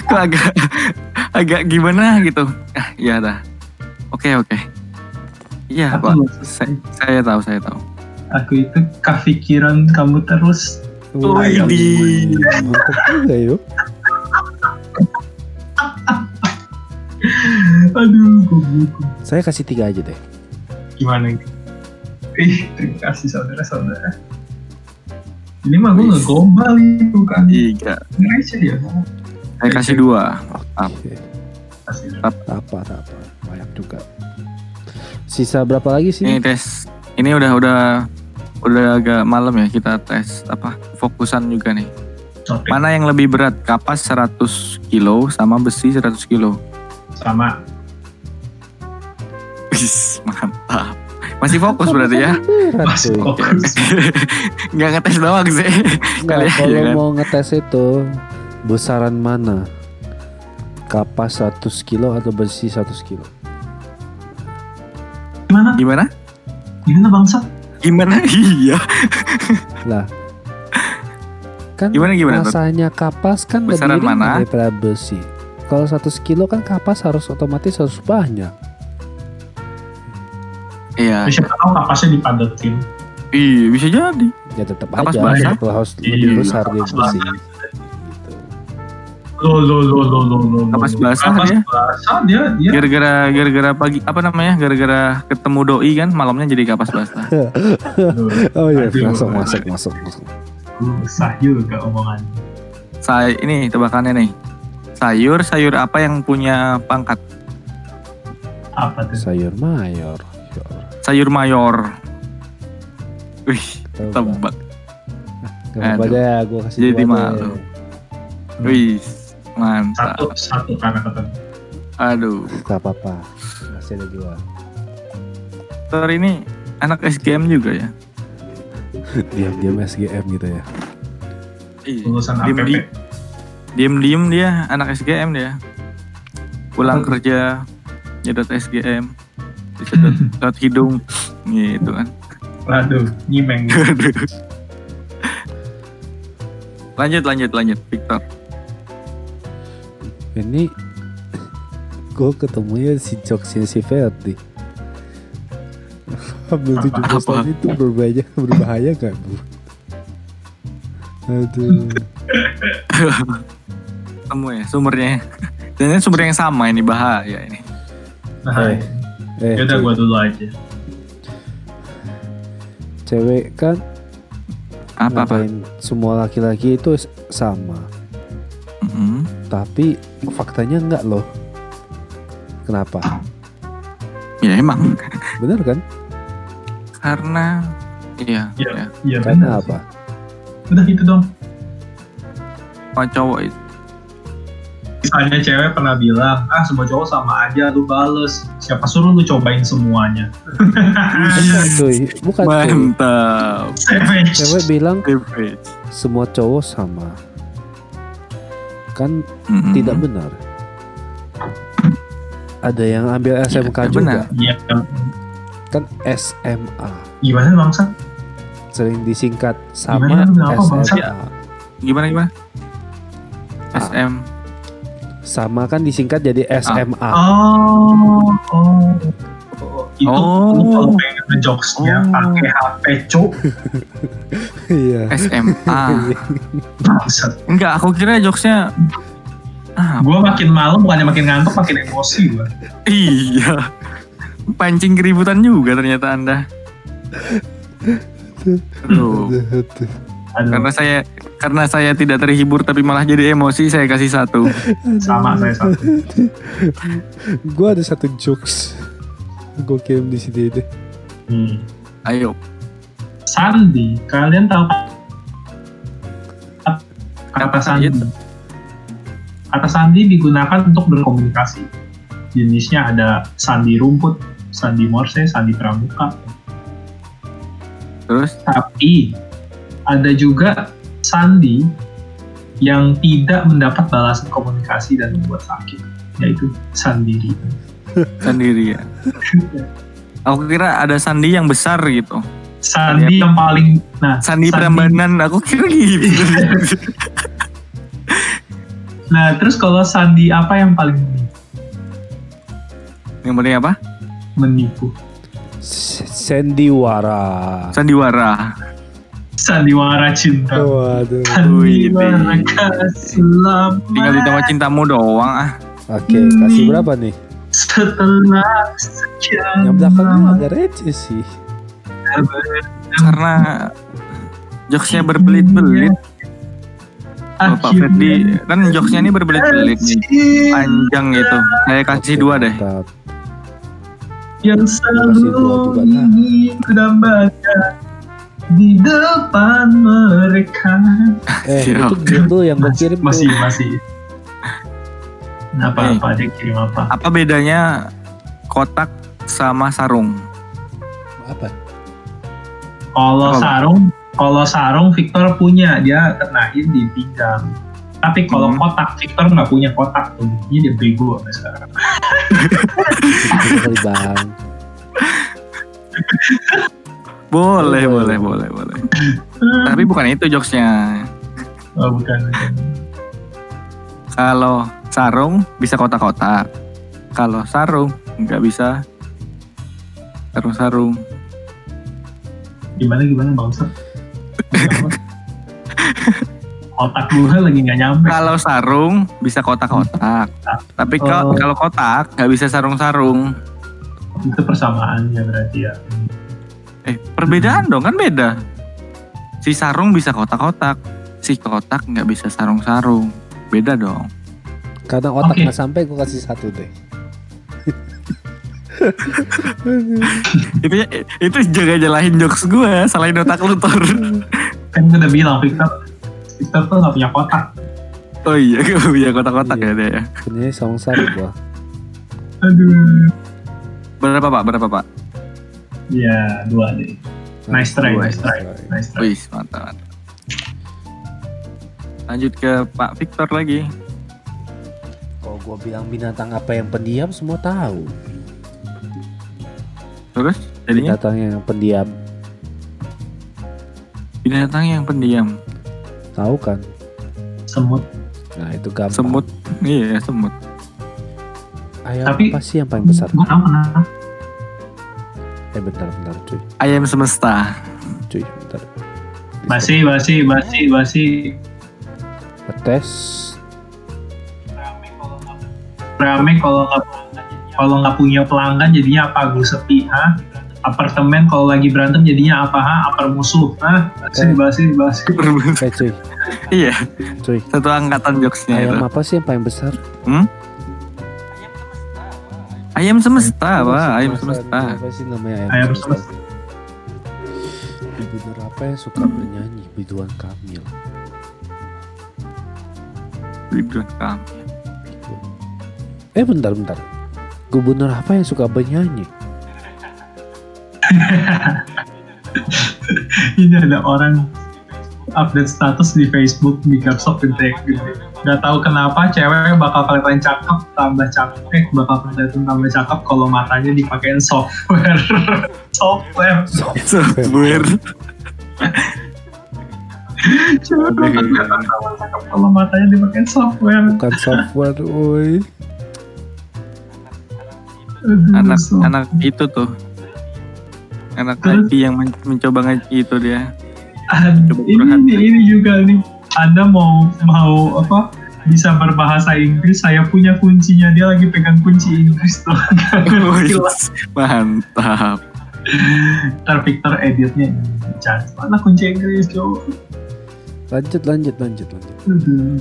Kok agak agak gimana gitu. Ah, iya dah. Oke, oke. Iya, Pak. aku Saya, saya tahu, saya tahu. aku itu kepikiran kamu terus Ini. Mantap juga yuk. aduh goblok Saya kasih tiga aja deh. gimana ini ih terima kasih saudara-saudara ini mah gue ngegombal itu kan Tiga. Indonesia ya Saya kasih dua. Oke. kasih Apa apa. Banyak juga. Sisa berapa lagi sih? Ini tes. Ini udah udah udah agak malam ya kita tes apa fokusan juga nih. Oke, Mana yang lebih berat? Kapas 100 kilo sama besi 100 kilo. sama Wis, mantap. Masih fokus berarti ya? Masih fokus. [LAUGHS] Nggak ngetes doang sih. Nggak, Kali kalau ya kan? mau ngetes itu besaran mana? Kapas 100 kilo atau besi 100 kilo? Gimana? Gimana? Gimana bangsa? Gimana? [LAUGHS] Iya. Lah. Kan Gimana, gimana, masanya kapas kan Besaran lebih mana? daripada besi. Kalau 100 kilo kan kapas harus otomatis harus banyak. Iya. Ya, siapa tahu kapasnya dipadatin. Iya, bisa jadi. Ya tetap Kapas aja basah? kalau harus Iya, lebih besar dia kapas besi. basah. Gitu. Lo lo lo lo lo lo. lo, Kapas basah Kapas dia? basah dia dia. Gara-gara gara-gara pagi apa namanya? Gara-gara ketemu doi kan malamnya jadi kapas basah. [LAUGHS] Oh iya, Aduh. masuk masuk masuk masuk. Susah juga omongannya. Saya ini tebakannya nih. Sayur sayur apa yang punya pangkat? Apa tuh? Sayur mayor. Ya Sayur mayor. Wih, tebak. Gak apa-apa Aduh. deh, gue kasih Jadi malu. Wih, mantap. satu karena ketemu. Aduh. Gak apa-apa, masih ada dua. Tor ini anak SGM juga ya? [LAUGHS] Diam-diam SGM gitu ya. Iya. Lulusan APP. diem dia anak SGM dia. Pulang kerja nyedot SGM, disedot sedot hidung, gitu kan. Waduh, nyimeng. Aduh. [LAUGHS] lanjut, lanjut, lanjut, Victor. Ini gue ketemunya si jokesnya si Ferdi. Hamil [LAUGHS] Apa? 17 tahun itu berbahaya, berbahaya gak bu? Aduh. [LAUGHS] Kamu ya sumbernya. [LAUGHS] Dan ini sumber yang sama ini bahaya ini. Nah, Eh, yaudah gua dulu aja. cewek kan Apa apa? semua laki-laki itu sama. Mm-mm. Tapi faktanya enggak loh. Kenapa? Ya emang Bener kan? karena iya, Iya. ya. Iya Karena benar. apa? Udah itu dong. Sama cowok itu. Misalnya cewek pernah bilang, ah semua cowok sama aja, lu bales. Siapa suruh lu cobain semuanya? Bukan [LAUGHS] cuy, bukan cuy. Mantap. Cewek bilang Savage. semua cowok sama. Kan Mm-mm. tidak benar. Ada yang ambil SMK tidak juga. benar. Iya, Kan SMA. gimana bangsa? Sering disingkat sama Gimana kenapa, Bangsa? SMA. Gimana gimana? Ah. SM. Sama kan disingkat jadi SMA. Oh, oh. Itu Oh. lu kalau pengen ngejokesnya Oh. pakai HP cuk [LAUGHS] Iya. SMA. bangsat. Enggak, aku kira jokesnya ah, Gue makin malam bukannya makin ngantuk makin emosi gue. iya. Pancing keributan juga ternyata Anda. Aduh, Aduh, karena saya karena saya tidak terhibur tapi malah jadi emosi saya kasih satu. sama saya satu. Gue ada satu jokes. Gue kirim di sini deh. Hmm. Ayo. Sandi, kalian tahu kata Kata sandi? itu. Kata sandi digunakan untuk berkomunikasi. Jenisnya ada sandi rumput, sandi morse, sandi pramuka. Terus Tapi ada juga sandi yang tidak mendapat balasan komunikasi dan membuat sakit, yaitu sandiri. Sendiri ya. Aku kira ada sandi yang besar gitu. Sandi yang paling, nah, Sandi Prambanan, aku kira gitu. Nah, terus kalau sandi apa yang paling menipu? yang penting apa? menipu? Sandiwara. Sandiwara. Sandiwara cinta. Waduh. Sandiwara selamat Tinggal ditambah cintamu doang ah. Oke, kasih berapa nih? Setelah sekian Yang belakangnya agak receh sih. Karena jokesnya berbelit-belit. Kalau Pak Ferdi kan jokesnya ini berbelit-belit nih. Panjang gitu. Saya kasih dua deh. Mantap. yang selalu ingin kudambakan di depan mereka. Eh, Siap. itu itu yang gue kirim tuh. Masih masih. Apa apa dia kirim apa? Apa bedanya kotak sama sarung? Apa? Kalau sarung, kalau sarung Victor punya, dia kenain di pinggang. Tapi kalau Hmm. kotak, Victor nggak punya kotak tuh. Buktinya dia bego sampai sekarang. Bang. Boleh, boleh, boleh, boleh. Tapi bukan itu jokesnya. Oh, bukan. bukan. Kalau sarung bisa kotak-kotak. Kalau sarung nggak bisa sarung-sarung. Gimana gimana bangsa? Otak gue lagi nggak nyampe. Kalau sarung bisa kotak-kotak. Tapi Oh. kalau kalau kotak nggak bisa sarung-sarung. Itu persamaannya berarti ya. Eh, perbedaan dong kan beda. Si sarung bisa kotak-kotak, si kotak nggak bisa sarung-sarung. Beda dong. Karena otak nggak sampai gue kasih satu deh. itu itu juga jelahin jokes gue, salahin otak lu Tor. Kan gue udah bilang Victor, Victor tuh nggak punya kotak. Oh iya, gue punya kotak-kotak Iya. ya dia ya. Sarung sarung gua. Aduh. Berapa pak? Berapa pak? Ya dua deh. Nice try, Dua. nice try, nice try. Wih, mantap, mantap. Lanjut ke Pak Victor lagi. Gua bilang binatang apa yang pendiam semua tahu. Terus jadinya Binatang yang pendiam binatang yang pendiam. tahu kan? Semut. Nah itu gampang. Semut. Iya, semut. Ayam Tapi- apa sih yang paling besar? Gue tahu kenapa. Eh bentar bentar cuy, Ayam semesta. cuy bentar. Basi, basi, basi, basi. Tes. Rame kalau nggak kalau nggak punya pelanggan jadinya apa? Gue sepi, ha? Apartemen kalau lagi berantem jadinya apa? Ha? Apar musuh, ha? Basi, Eh. basi, [LAUGHS] basi. Eh cuy, iya, cuy. satu angkatan jokesnya itu. Ayam apa sih yang paling besar? Ayam semesta, Pak. Ayam semesta. Apa sih namanya ayam, Ayam semesta? Gubernur apa yang suka bernyanyi? Ridwan Kamil. Ridwan Kamil. Eh bentar bentar. Gubernur apa yang suka bernyanyi? [LAUGHS] Ini ada orang update status di Facebook di capsok gede gede. Gak tahu kenapa cewek bakal kelihatan cakep tambah cakep, eh bakal kelihatan tambah cakep kalau matanya dipakein software. [LAUGHS] software. Software. Cewek bakal kelihatan tambah cakep kalau matanya dipakein software. Bukan software, woi. Aduh, anak so- anak itu tuh. Anak Terus? IT yang men- mencoba ngaji itu dia. Ini nih, ini juga nih. Anda mau mau apa? Bisa berbahasa Inggris, saya punya kuncinya. Dia lagi pegang kunci Inggris tuh. [LAUGHS] Mantap. Ntar Victor editnya mana kunci Inggris cowok Lanjut lanjut lanjut lanjut. Aduh.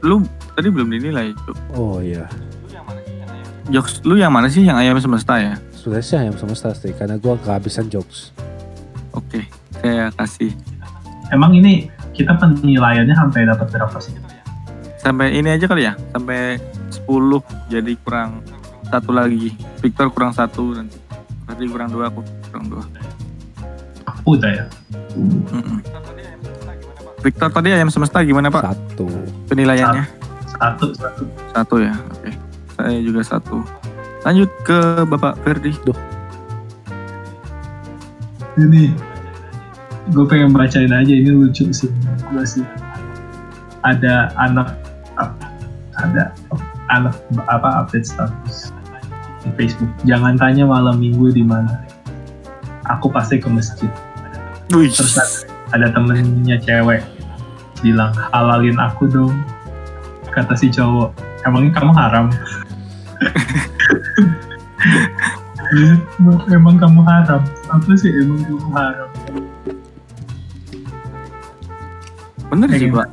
Lu tadi belum dinilai, Cuk. Oh iya. Jokes lu yang mana sih? Yang ayam semesta ya? Sudah sih ayam semesta sih karena gua kehabisan jokes. Oke, saya kasih Emang ini kita penilaiannya sampai dapat berapa sih? sampai ini aja kali ya, sampai 10 jadi kurang satu lagi. Victor kurang satu nanti. Berarti kurang dua, aku kurang dua. Udah ya. Mm-mm. Victor tadi ayam semesta gimana pak Satu. penilaiannya? Satu, satu. Satu ya, oke. Saya juga satu. Lanjut ke Bapak Ferdi. Ini gue pengen bacain aja ini lucu sih gue sih. Ada anak ada anak apa update status di Facebook. Jangan tanya malam minggu di mana. Aku pasti ke masjid. Wih, Terus ada, ada temennya cewek bilang halalin aku dong. Kata si cowok, emangnya kamu haram? [LAUGHS] emang kamu haram? Apa sih emang kamu haram? bener sih pak.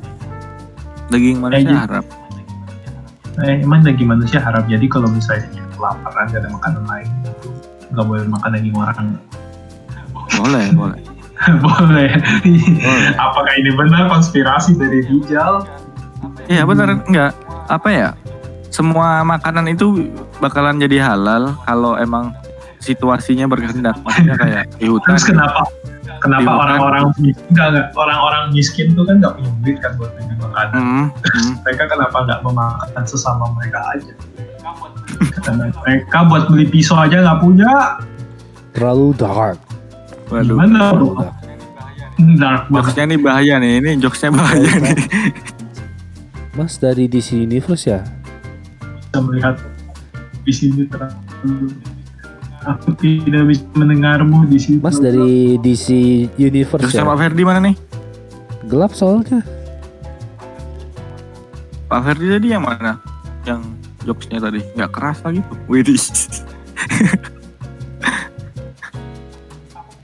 Daging manusia Daging. haram. Eh, emang daging manusia haram. Jadi kalau misalnya kelaparan gak ada makanan lain, nggak boleh makan daging orang. Boleh, [LAUGHS] boleh. boleh. Boleh. Apakah ini benar konspirasi dari Dijal? Iya bener, enggak. Apa ya? Semua makanan itu bakalan jadi halal kalau emang situasinya berkehendak maksudnya kayak di hutan Terus kenapa kenapa orang-orang orang-orang miskin tuh kan nggak punya duit kan buat beli makanan. Hmm, hmm. [LAUGHS] Mereka kenapa nggak memakan sesama mereka aja? Mereka buat beli pisau aja nggak punya. Terlalu dark. waduh Gimana? Bro? dark. Jokesnya nih bahaya nih ini jokesnya bahaya nih Mas dari DC Universe ya? Bisa melihat di sini terlalu aku tidak bisa mendengarmu di sini. Mas dari DC Universe jokesnya ya? Pak Ferdi mana nih Gelap soalnya. Pak Ferdi tadi yang mana yang jokesnya tadi nggak kerasa gitu Widih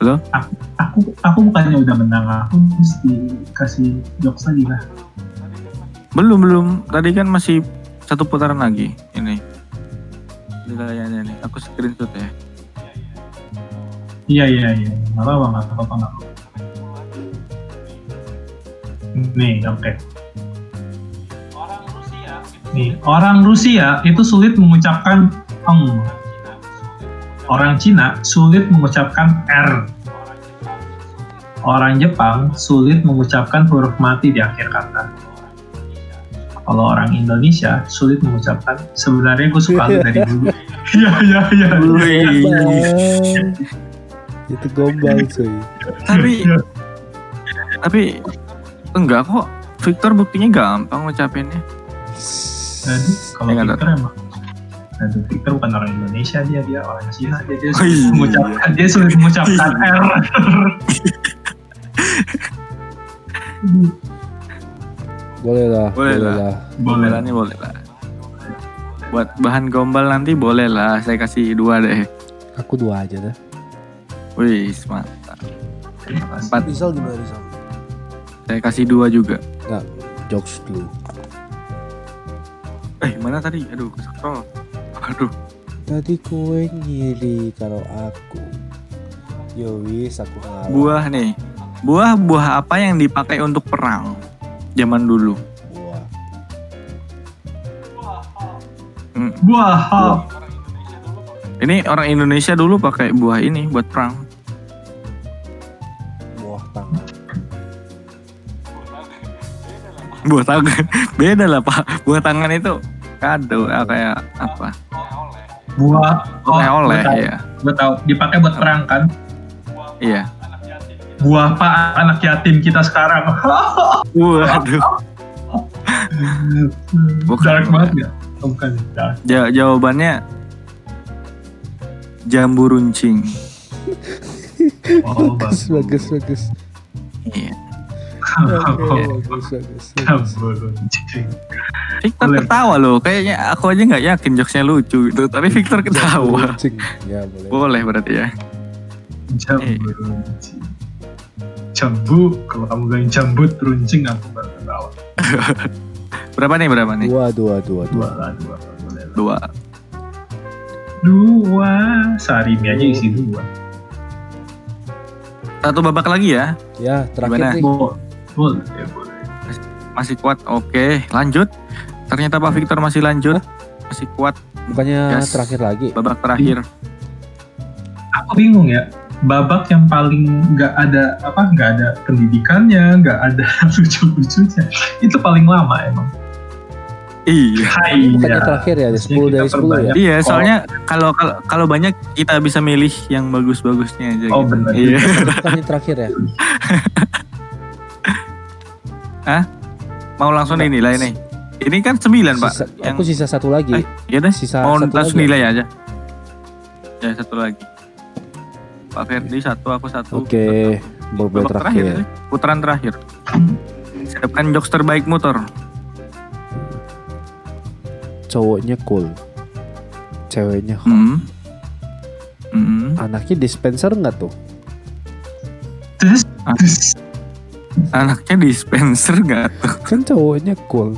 Halo? aku aku bukannya udah menang aku mesti kasih jokes lagi lah. Belum belum. Tadi kan masih satu putaran lagi. Ini. Nilainya nih. Aku screenshot ya. Iya iya iya. Nggak apa-apa nggak apa-apa nggak apa-apa. Nih oke. Nih orang Rusia itu sulit mengucapkan eng. Orang Cina sulit mengucapkan r. Orang Jepang sulit mengucapkan huruf mati di akhir kata. Kalau orang Indonesia sulit mengucapkan sebenarnya gue suka lu dari [LAUGHS] dulu. Iya iya iya. Itu gombal cuy. Tapi tapi enggak kok. Victor buktinya gampang ngucapinnya. Jadi kalau nggak Victor emang Aduh, Victor bukan orang Indonesia dia dia orang Cina dia dia Oh, sulit iya. mengucapkan dia sulit mengucapkan [LAUGHS] R. [LAUGHS] Boleh lah, Boleh boleh, lah. Boleh lah nih boleh lah. Buat bahan gombal nanti boleh lah. Saya kasih dua deh. Aku dua aja dah. Wih, mantap. Empat. Rizal gimana Rizal? Saya kasih dua juga. Jokes dulu. Eh, mana tadi? Aduh, scroll. Aduh. Tadi kue ngiri karo aku. Yo wis aku ngalah. Buah nih. Buah buah apa yang dipakai untuk perang zaman dulu? Buah. Buah. Buah. Ini orang Indonesia dulu pakai buah ini buat perang. Buah tangan. Buah tangan. [LAUGHS] Beda lah, Pak. Buah tangan itu kado ah, kayak apa? Buah. Oleh-oleh tahu. ya. Gue tahu dipakai buat perang kan. Iya. Buah pak anak yatim kita sekarang. [LAUGHS] Waduh. Bukan, Dark banget ya. Oh, bukan. Dark. Ja- jawabannya jambu runcing. Oh, Bagus, bagus, bagus. Iya. Oke, bagus, bagus. Victor Boleh. ketawa loh. Kayaknya aku aja nggak yakin jokesnya lucu gitu. Tapi Victor ketawa. Ya boleh. Boleh berarti ya. Jambu runcing. Jambu, kalau kamu bilang jambut runcing aku baru ketawa. [LAUGHS] Berapa nih? Berapa nih? Dua, dua, dua, dua. Dua dua. Dua. Dua. Sehari ini aja isi dua. Satu babak lagi ya. Ya, terakhir Gimana? nih. Bo- Boleh, ya boleh. Masih kuat. Oke, lanjut. Ternyata Pak Victor masih lanjut. Masih kuat. Bukannya Yes. terakhir lagi. Babak terakhir. Aku bingung ya. Babak yang paling nggak ada apa nggak ada pendidikannya, nggak ada [LAUGHS] lucu-lucunya, itu paling lama emang. Iya. Hai Bukannya terakhir ya, ada 10 dari 10 ya. Iya, soalnya kalau kalau kalau banyak kita bisa milih yang bagus-bagusnya aja. Oh gitu. benar. Iya. Bukannya [LAUGHS] terakhir ya. [LAUGHS] Mau langsung dinilai nih. Ini kan 9, Pak. Sisa, Yang aku sisa satu lagi. Eh, ya deh. Sisa Mau satu langsung lagi. nilai aja. Ya, satu lagi. Pak Ferdi satu, aku satu. Oke, babak Babak terakhir. terakhir. Putaran terakhir. Siapkan jokes terbaik motor. Cowoknya cool. Ceweknya hot. Hmm. Hmm. Anaknya dispenser nggak tuh? Anaknya dispenser gak tuh? Kan cowoknya cool.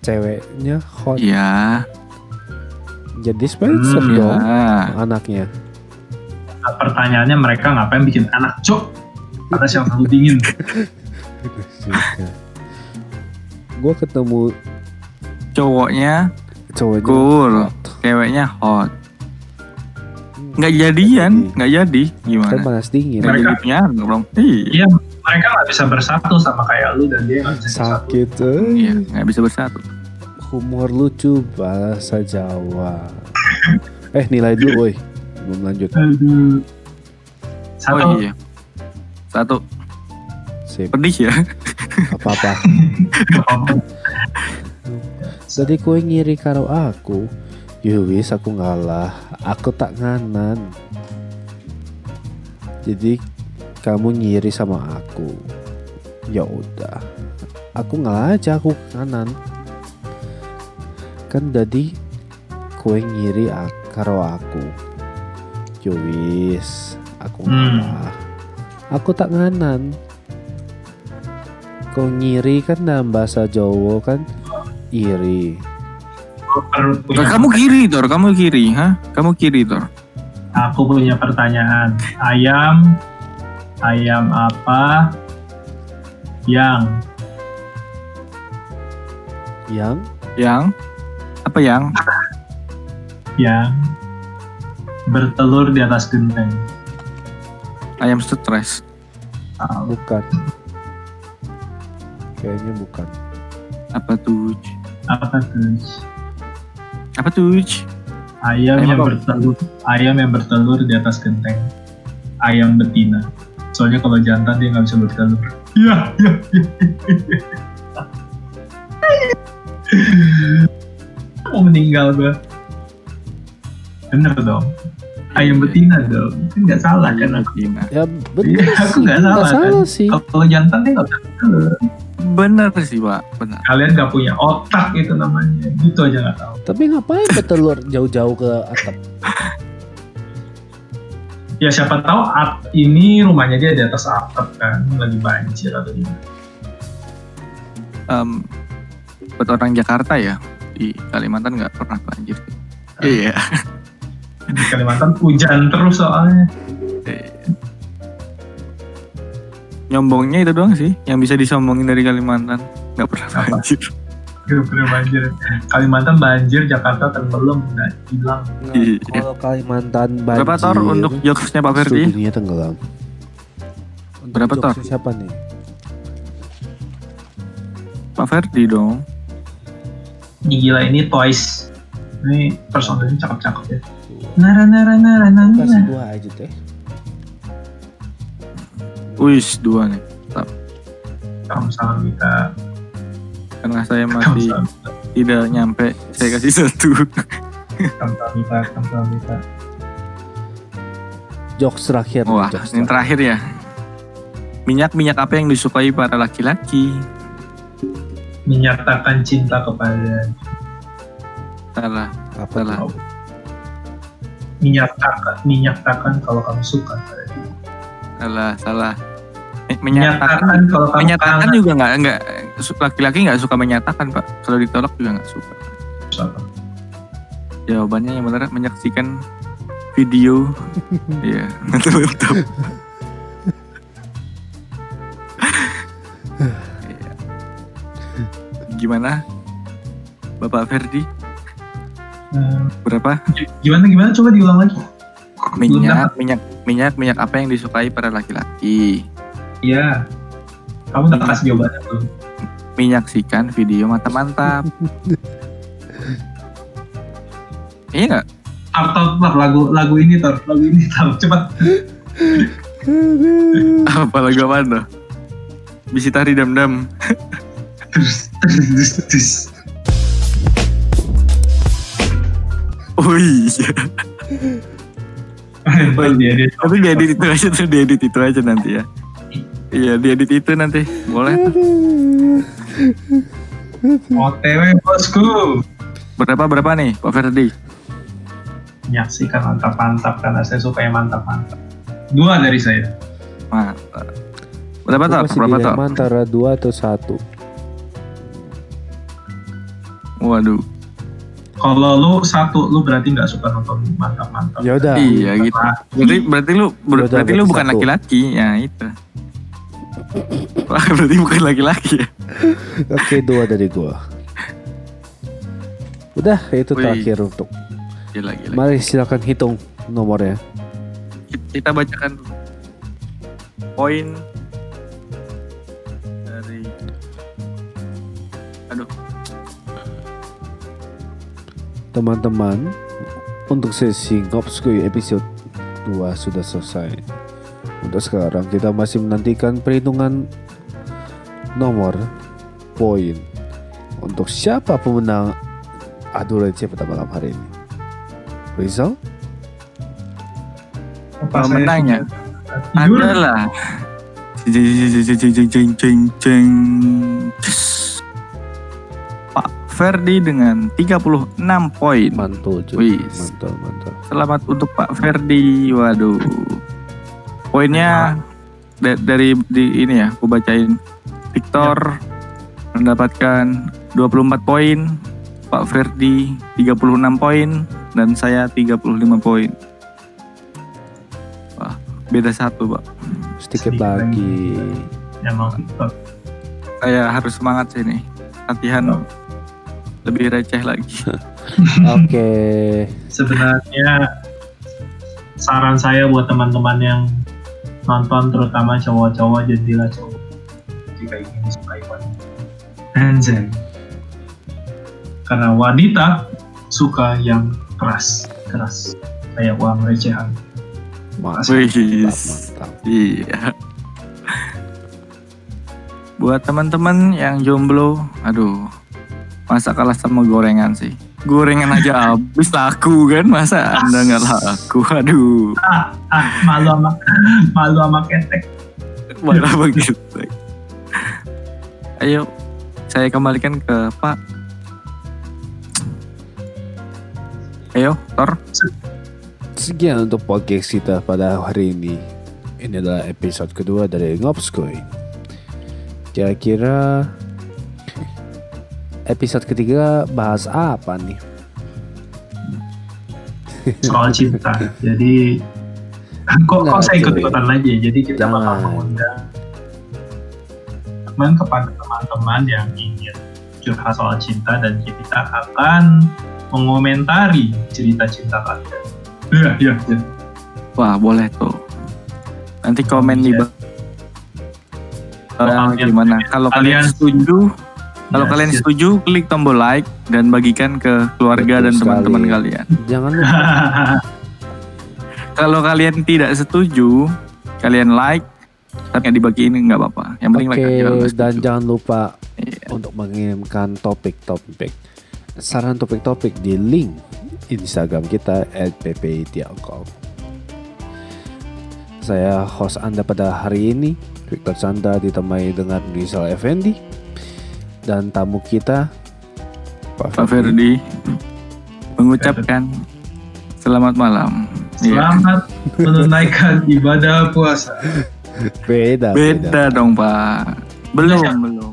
Ceweknya hot. Iya. Jadi dispenser Hmm, dong Ya. anaknya. Nah, pertanyaannya mereka ngapain bikin anak cok? Karena yang selalu dingin. Gue ketemu Cowoknya cowoknya cool, ceweknya hot. nggak jadian, nggak jadi. Kan Gimana? panas dingin. Mereka- jadi punya anak dong. Iya. Mereka nggak bisa bersatu sama kayak lu dan dia nggak bisa. Sakit. eh. Iya, nggak bisa bersatu. Humor lucu bahasa Jawa. eh nilai dulu, woi. Belum lanjut. Aduh. Satu. Oh iya. Satu. Sip. Pedih ya. [LAUGHS] Apa-apa. [LAUGHS] Jadi kue ngiri karo aku. Yowis aku ngalah. Aku tak nganan. Jadi kamu ngiri sama aku. Ya udah. Aku ngalah aja aku kanan. Kan jadi kue ngiri karo aku. Yowis aku Hmm. ngalah. Aku tak nganan. Kau ngiri kan dalam bahasa Jawa kan iri. Punya- kamu kiri, Tor. Kamu kiri, hah? Kamu kiri, Tor. Aku punya pertanyaan. Ayam, ayam apa yang Yang Yang? Apa yang? yang bertelur di atas genteng? Ayam stres. Tahu. bukan. Kayaknya bukan. Apa tuh? Apa tuh? Apa tuh? Ayam Ayam yang apa? bertelur, ayam yang bertelur di atas genteng. Ayam betina. Soalnya kalau jantan dia nggak bisa bertelur. Iya, iya, iya. [LAUGHS] Mau meninggal gua. Bener dong. Ayam betina dong. Kan nggak salah kan aku. Betina. Ya benar Iya, aku nggak salah, salah sih. Kalau jantan dia nggak bertelur. Bener sih, Pak. Bener. Kalian nggak punya otak itu namanya. Gitu aja nggak tahu. Tapi ngapain bertelur jauh-jauh ke atap? Ya siapa tahu at ini rumahnya dia di atas atap kan, lagi banjir atau gimana. Em, buat orang Jakarta ya, di Kalimantan nggak pernah banjir. Iya. Di Kalimantan hujan terus soalnya. Nyombongnya itu doang sih, yang bisa disombongin dari Kalimantan. Nggak pernah Apa? banjir. Gak pernah banjir. Kalimantan banjir, Jakarta tenggelam, nggak hilang. Nah, Iya. kalau Kalimantan banjir. Berapa Tor untuk jokesnya Pak Ferdi? Dunia tenggelam. Untuk Berapa, Tor? Siapa nih? Pak Ferdi dong. Ini gila ini Toys. Ini personelnya cakep-cakep ya. Nara nara nara nara. Kasih dua aja teh. Wis dua nih. Sama-sama kita. Karena saya masih tidak nyampe, saya kasih satu. sama-sama kita. Sama-sama kita. Jokes terakhir. Wah, jokes ini terakhir ya. Minyak-minyak apa yang disukai para laki-laki? Menyatakan cinta kepada Salah, Apa salah. tuh? Menyatakan menyatakan kalau kamu suka pada dia. salah, salah. Eh, Menyatakan, Menyatakan kalau kamu menyatakan kangen juga nggak nggak laki-laki nggak suka menyatakan pak. Kalau ditolak juga nggak suka. sama. Jawabannya yang benar menyaksikan video. [LAUGHS] Iya, betul [LAUGHS] betul. Iya. Gimana, Bapak Ferdi? Berapa? gimana gimana coba diulang lagi. Minyak, minyak, minyak, minyak apa yang disukai para laki-laki? Iya. Kamu udah kasih jawabannya belum? Menyaksikan video mantap-mantap. iya nggak? Tar, tar, tar, lagu lagu ini tar, lagu ini tar, cepat. Apa lagu apa tuh? Bisi tari dam-dam. Terus, terus, terus. Oh iya. [LAUGHS] Oh, dia. Tapi diedit itu aja tuh, diedit itu aja nanti ya. Iya, diedit itu nanti. Boleh tuh. OTW bosku. Berapa berapa nih, Pak Ferdi? Menyaksikan mantap-mantap karena saya suka yang mantap-mantap. Dua dari saya. Mantap. Berapa masih Berapa dilema antara dua atau satu. Waduh. Kalau lu satu, lu berarti nggak suka nonton mantap-mantap. Ya udah. Iya gitu. Berarti berarti lu ber- Yaudah, berarti lu bukan laki-laki. Ya itu. [LAUGHS] Berarti bukan laki-laki ya. [LAUGHS] Oke, dua dari gua. Udah, itu Wih. terakhir untuk. Gila, gila. Mari silakan hitung nomornya. Kita bacakan dulu. poin dari aduh Teman-teman, untuk sesi Ngopskoy episode 2 sudah selesai. Untuk sekarang kita masih menantikan perhitungan nomor poin untuk siapa pemenang adu receh pada malam hari ini. Rizal? Pemenangnya adalah jeng jeng jeng jeng jeng Ferdi dengan 36 poin. Mantul cuy. Mantul, mantul. Selamat untuk Pak Ferdi. Waduh. Poinnya da- dari di ini ya, aku bacain. Victor mendapatkan 24 poin, Pak Ferdi 36 poin dan saya 35 poin. Wah, beda satu, Pak. Sedikit Sedikit lagi. Emang Victor. Saya harus semangat sih nih. Latihan lebih receh lagi. [LAUGHS] Oke. sebenarnya saran saya buat teman-teman yang nonton terutama cowok-cowok jadilah cowok. Jika ingin disukai wanita. Anjay. Karena wanita suka yang keras. Keras. Kayak uang recehan. Mantap, Wih, mantap. Iya. Buat teman-teman yang jomblo, aduh, masa kalah sama gorengan sih? Gorengan aja [LAUGHS] habis laku kan, masa anda nggak laku? Aduh, ah ah malu sama malu sama ketek malah begitu. Ayo, saya kembalikan ke Pak. Ayo, Tor. Sekian untuk podcast kita pada hari ini. Ini adalah episode kedua dari Ngopskoy. Kira-kira episode ketiga bahas apa nih? soal cinta jadi [LAUGHS] kok Nggak, kok saya ikut cuy. ikutan aja jadi kita bakal Jangan. mengundang teman kepada teman-teman yang ingin curhat soal cinta dan kita akan mengomentari cerita cinta kalian iya iya iya Wah, boleh tuh. Nanti komen di Iya. bawah. Gimana? Kalau kalian kalian- setuju, kalau Yes, kalian setuju, klik tombol like dan bagikan ke keluarga Betul dan teman-teman kalian. Jangan lupa [LAUGHS] Kalau kalian tidak setuju, kalian like, tapi nggak dibagiin nggak apa-apa. Yang penting Oke, like dan setuju. jangan lupa Iya. untuk mengirimkan topik-topik saran topik-topik di link Instagram kita @pptialkol. Saya host Anda pada hari ini, Victor Chandra ditemani dengan Rizal Effendi dan tamu kita Pak Ferdi mengucapkan selamat malam. Iya. selamat menunaikan ibadah puasa Beda, Beda dong Pak. Belum, belum.